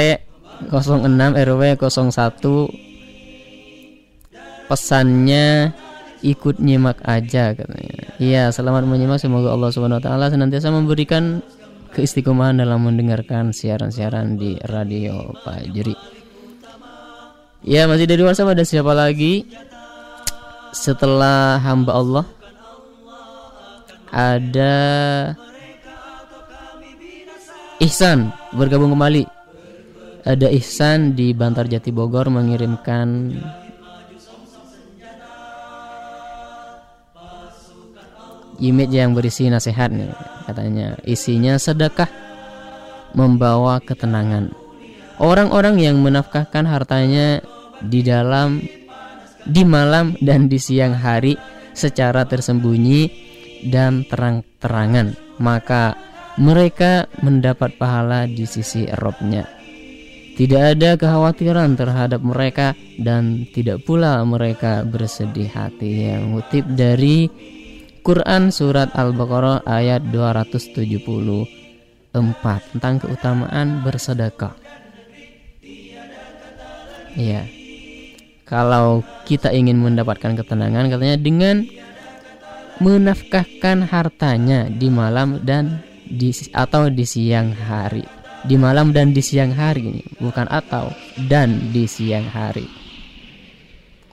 06 RW 01 pesannya ikut nyimak aja katanya. Iya, selamat menyimak semoga Allah Subhanahu wa taala senantiasa memberikan keistiqomahan dalam mendengarkan siaran-siaran di radio Fajri. Ya, masih dari WhatsApp ada siapa lagi? Setelah hamba Allah ada Ihsan bergabung kembali. Ada Ihsan di Bantar Jati Bogor mengirimkan image yang berisi nasihat nih katanya isinya sedekah membawa ketenangan orang-orang yang menafkahkan hartanya di dalam di malam dan di siang hari secara tersembunyi dan terang-terangan maka mereka mendapat pahala di sisi Robnya Tidak ada kekhawatiran terhadap mereka dan tidak pula mereka bersedih hati. Yang mengutip dari Quran surat Al-Baqarah ayat 274 tentang keutamaan bersedekah. Iya. Kalau kita ingin mendapatkan ketenangan katanya dengan menafkahkan hartanya di malam dan di atau di siang hari. Di malam dan di siang hari ini, bukan atau dan di siang hari.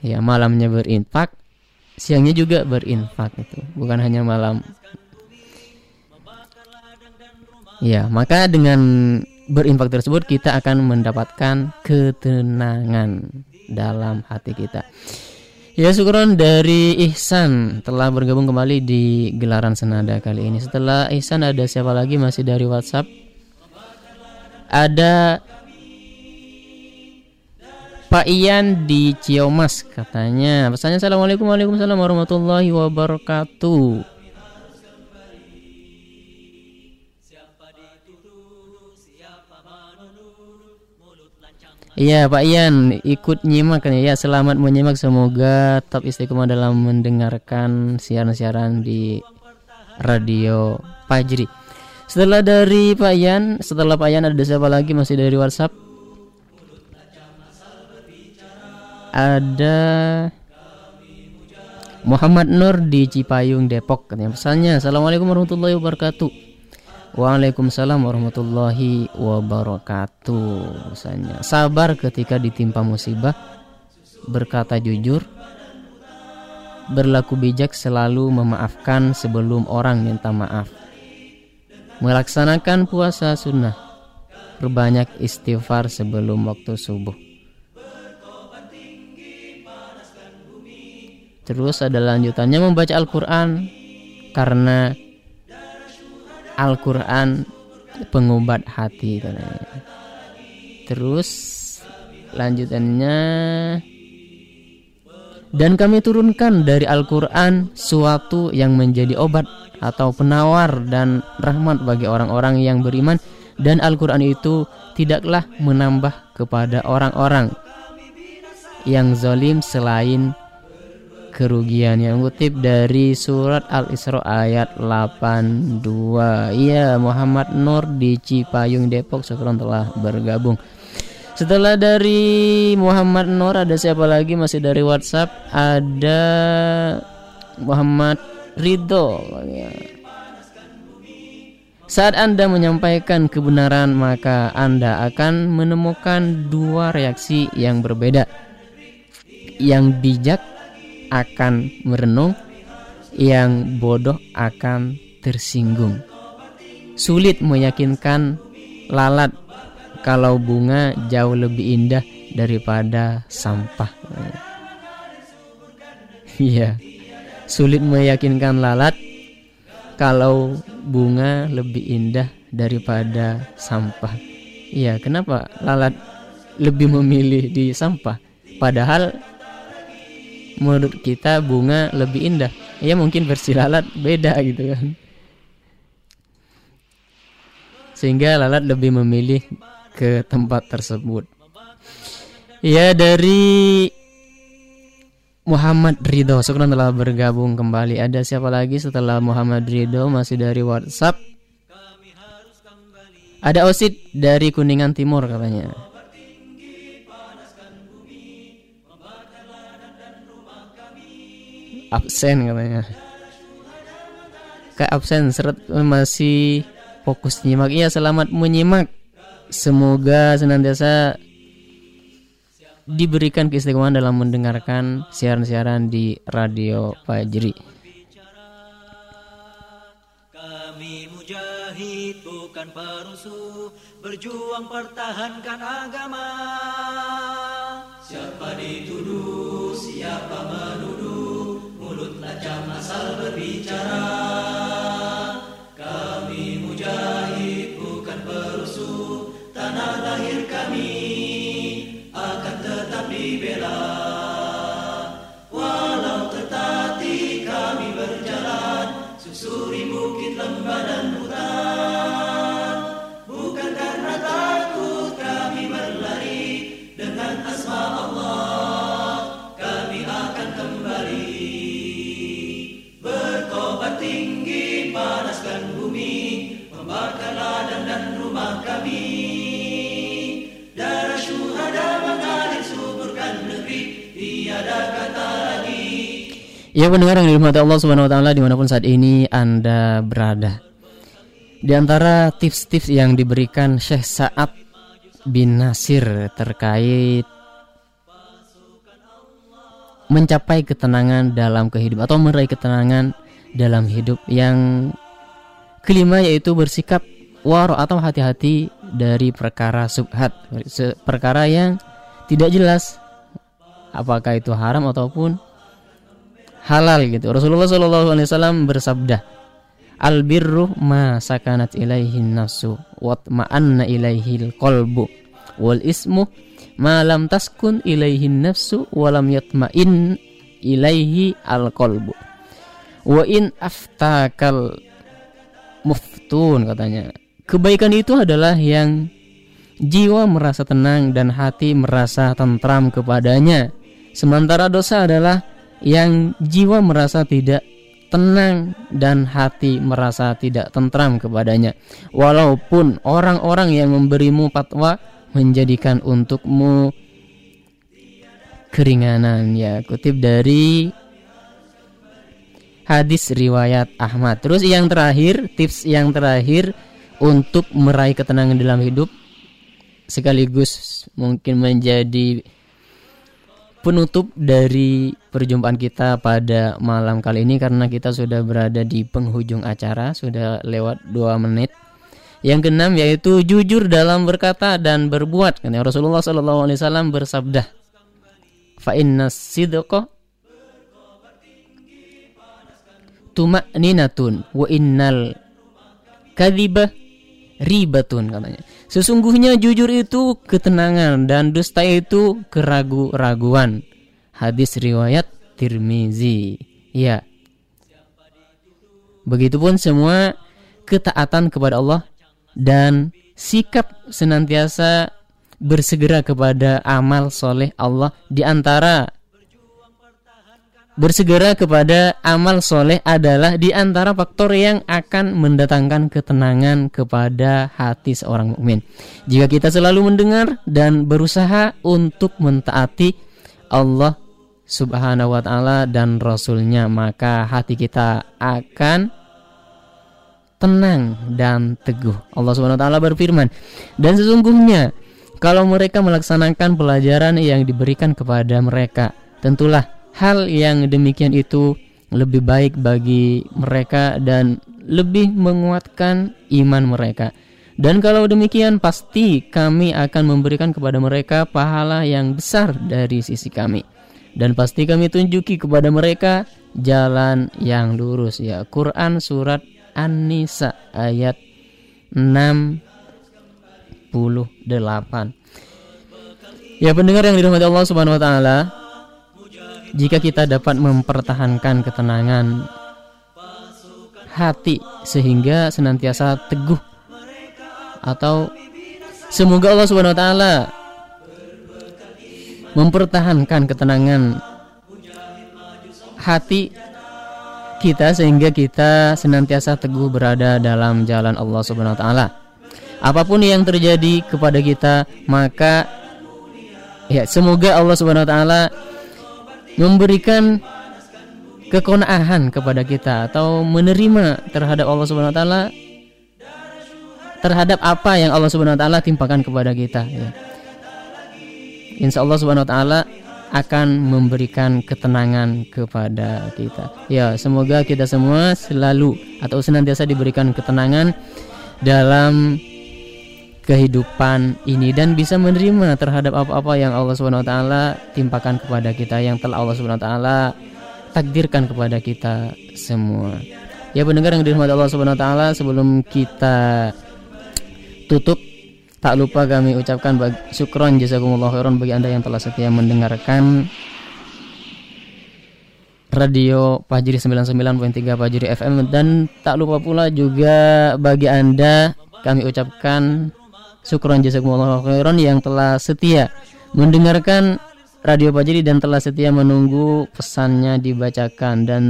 Ya, malamnya berinfak, siangnya juga berinfak itu, bukan hanya malam. Ya, maka dengan berinfak tersebut kita akan mendapatkan ketenangan dalam hati kita. Ya syukuran dari Ihsan telah bergabung kembali di gelaran senada kali ini. Setelah Ihsan ada siapa lagi masih dari WhatsApp? Ada Pak Ian di Ciomas katanya pesannya Assalamualaikum warahmatullahi wabarakatuh Iya Pak Ian ikut nyimak ya selamat menyimak semoga tetap istiqomah dalam mendengarkan siaran-siaran di radio Pajri. Setelah dari Pak Ian, setelah Pak Ian ada siapa lagi masih dari WhatsApp? Ada Muhammad Nur di Cipayung Depok katanya pesannya Assalamualaikum warahmatullahi wabarakatuh Waalaikumsalam warahmatullahi wabarakatuh. Sabar ketika ditimpa musibah, berkata jujur, berlaku bijak selalu memaafkan sebelum orang minta maaf. Melaksanakan puasa sunnah, berbanyak istighfar sebelum waktu subuh. Terus ada lanjutannya membaca Al-Quran karena Al-Quran pengobat hati. Terus lanjutannya dan kami turunkan dari Al-Quran suatu yang menjadi obat atau penawar dan rahmat bagi orang-orang yang beriman dan Al-Quran itu tidaklah menambah kepada orang-orang yang zalim selain kerugian. Yang kutip dari surat Al-Isra ayat 82 Iya Muhammad Nur di Cipayung Depok sekarang telah bergabung. Setelah dari Muhammad Nur ada siapa lagi masih dari WhatsApp? Ada Muhammad Ridho. Saat Anda menyampaikan kebenaran maka Anda akan menemukan dua reaksi yang berbeda. Yang bijak akan merenung, yang bodoh akan tersinggung. Sulit meyakinkan lalat kalau bunga jauh lebih indah daripada sampah. Iya. Sulit meyakinkan lalat kalau bunga lebih indah daripada sampah. Iya, kenapa lalat lebih memilih di sampah? Padahal menurut kita bunga lebih indah. Ya mungkin versi lalat beda gitu kan. Sehingga lalat lebih memilih ke tempat tersebut. Ya dari Muhammad Ridho. Sekarang telah bergabung kembali. Ada siapa lagi setelah Muhammad Ridho? Masih dari WhatsApp. Ada Osid dari Kuningan Timur katanya absen katanya. Kayak absen seret masih fokus nyimak. Iya selamat menyimak. Semoga senantiasa diberikan keistiqomahan dalam mendengarkan siaran-siaran di radio Fajri. Kami mujahid bukan perusuh berjuang pertahankan agama. Siapa dituduh siapa menuduh mulut tajam asal berbicara kami mujahid bukan perusuh. Tanah lahir kami Ya pendengar yang dirahmati Allah Subhanahu wa taala di mana pun saat ini Anda berada. Di antara tips-tips yang diberikan Syekh Sa'ad bin Nasir terkait mencapai ketenangan dalam kehidupan atau meraih ketenangan dalam hidup yang kelima yaitu bersikap waro atau hati-hati dari perkara subhat perkara yang tidak jelas apakah itu haram ataupun halal gitu. Rasulullah Shallallahu Alaihi Wasallam bersabda, Al birru ma sakanat ilaihi nafsu wa ma'anna ilaihi qalbu wal ismu ma lam taskun ilaihi nafsu wa lam yatma'in ilaihi al qalbu wa in aftakal muftun katanya. Kebaikan itu adalah yang jiwa merasa tenang dan hati merasa tentram kepadanya. Sementara dosa adalah yang jiwa merasa tidak tenang dan hati merasa tidak tentram kepadanya. Walaupun orang-orang yang memberimu fatwa menjadikan untukmu keringanan ya kutip dari hadis riwayat Ahmad. Terus yang terakhir, tips yang terakhir untuk meraih ketenangan dalam hidup sekaligus mungkin menjadi penutup dari perjumpaan kita pada malam kali ini karena kita sudah berada di penghujung acara sudah lewat dua menit. Yang keenam yaitu jujur dalam berkata dan berbuat. Karena Rasulullah Shallallahu Alaihi Wasallam bersabda fa inna sidqa tumakninatun wa innal kadhiba ribatun katanya. Sesungguhnya jujur itu ketenangan dan dusta itu keragu-raguan. Hadis riwayat Tirmizi. Ya. Begitupun semua ketaatan kepada Allah dan sikap senantiasa bersegera kepada amal soleh Allah di antara Bersegera kepada amal soleh adalah di antara faktor yang akan mendatangkan ketenangan kepada hati seorang mukmin. Jika kita selalu mendengar dan berusaha untuk mentaati Allah Subhanahu wa taala dan rasulnya, maka hati kita akan tenang dan teguh. Allah Subhanahu wa taala berfirman, "Dan sesungguhnya kalau mereka melaksanakan pelajaran yang diberikan kepada mereka, tentulah hal yang demikian itu lebih baik bagi mereka dan lebih menguatkan iman mereka. Dan kalau demikian pasti kami akan memberikan kepada mereka pahala yang besar dari sisi kami. Dan pasti kami tunjuki kepada mereka jalan yang lurus ya. Quran surat An-Nisa ayat 68. Ya pendengar yang dirahmati Allah Subhanahu wa taala, jika kita dapat mempertahankan ketenangan hati sehingga senantiasa teguh atau semoga Allah Subhanahu wa taala mempertahankan ketenangan hati kita sehingga kita senantiasa teguh berada dalam jalan Allah Subhanahu wa taala. Apa pun yang terjadi kepada kita, maka ya semoga Allah Subhanahu wa taala memberikan kekonaahan kepada kita atau menerima terhadap Allah Subhanahu wa taala terhadap apa yang Allah Subhanahu wa taala timpakan kepada kita ya. Insya Allah Subhanahu wa taala akan memberikan ketenangan kepada kita. Ya, semoga kita semua selalu atau senantiasa diberikan ketenangan dalam kehidupan ini dan bisa menerima terhadap apa-apa yang Allah Subhanahu wa taala timpakan kepada kita yang telah Allah Subhanahu wa taala takdirkan kepada kita semua. Ya pendengar yang dirahmati Allah Subhanahu wa taala sebelum kita tutup tak lupa kami ucapkan bagi, syukron jazakumullah khairan bagi Anda yang telah setia mendengarkan Radio Pajri 99.3 Pajri FM dan tak lupa pula juga bagi Anda kami ucapkan Syukron jazakumullah khairan yang telah setia mendengarkan Radio Pajeri dan telah setia menunggu pesannya dibacakan. Dan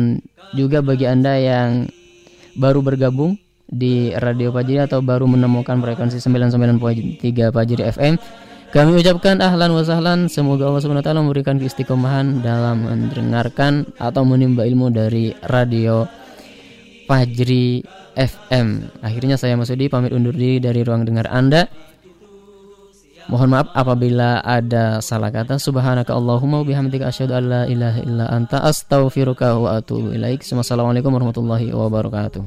juga bagi Anda yang baru bergabung di Radio Fajri atau baru menemukan frekuensi 99.3 Fajri FM kami ucapkan ahlan wa sahlan. Semoga Allah Subhanahu wa taala memberikan keistiqomahan dalam mendengarkan atau menimba ilmu dari Radio Fajri FM. Akhirnya saya Masudi pamit undur diri dari ruang dengar Anda. Mohon maaf apabila ada salah kata. Subhanaka Allahumma bihamdika asyhadu an la ilaha illa anta astaghfiruka wa atubu ilaik. Wassalamualaikum warahmatullahi wabarakatuh.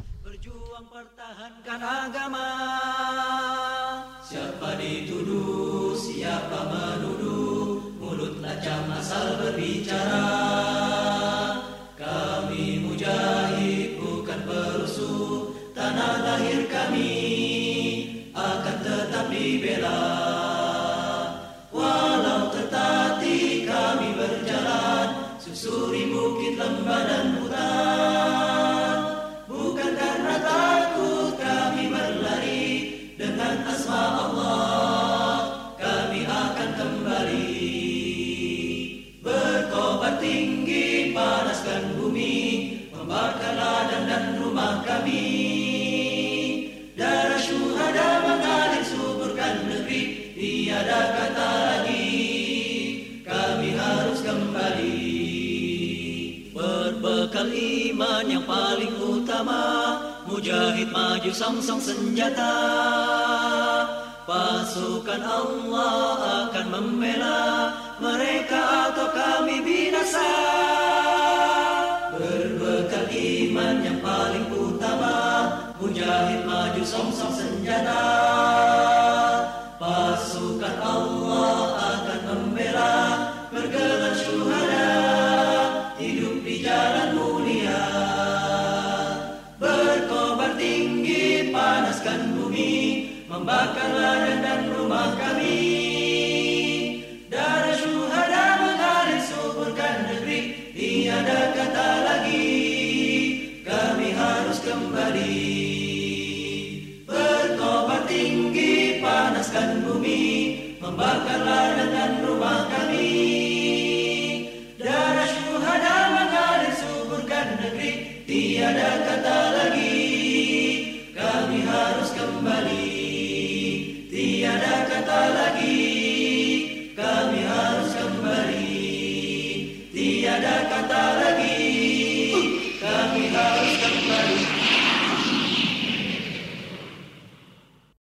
Paling utama Mujahid maju song-song senjata. Pasukan Allah akan membela Mereka atau kami binasa. Berbekal iman yang paling utama Mujahid maju song-song senjata. Pasukan Allah akan membela Bergelar syuhada Membakar ladang dan rumah kami Darah syuhada mengalir suburkan negeri Tiada kata lagi Kami harus kembali Berkobar tinggi panaskan bumi Membakar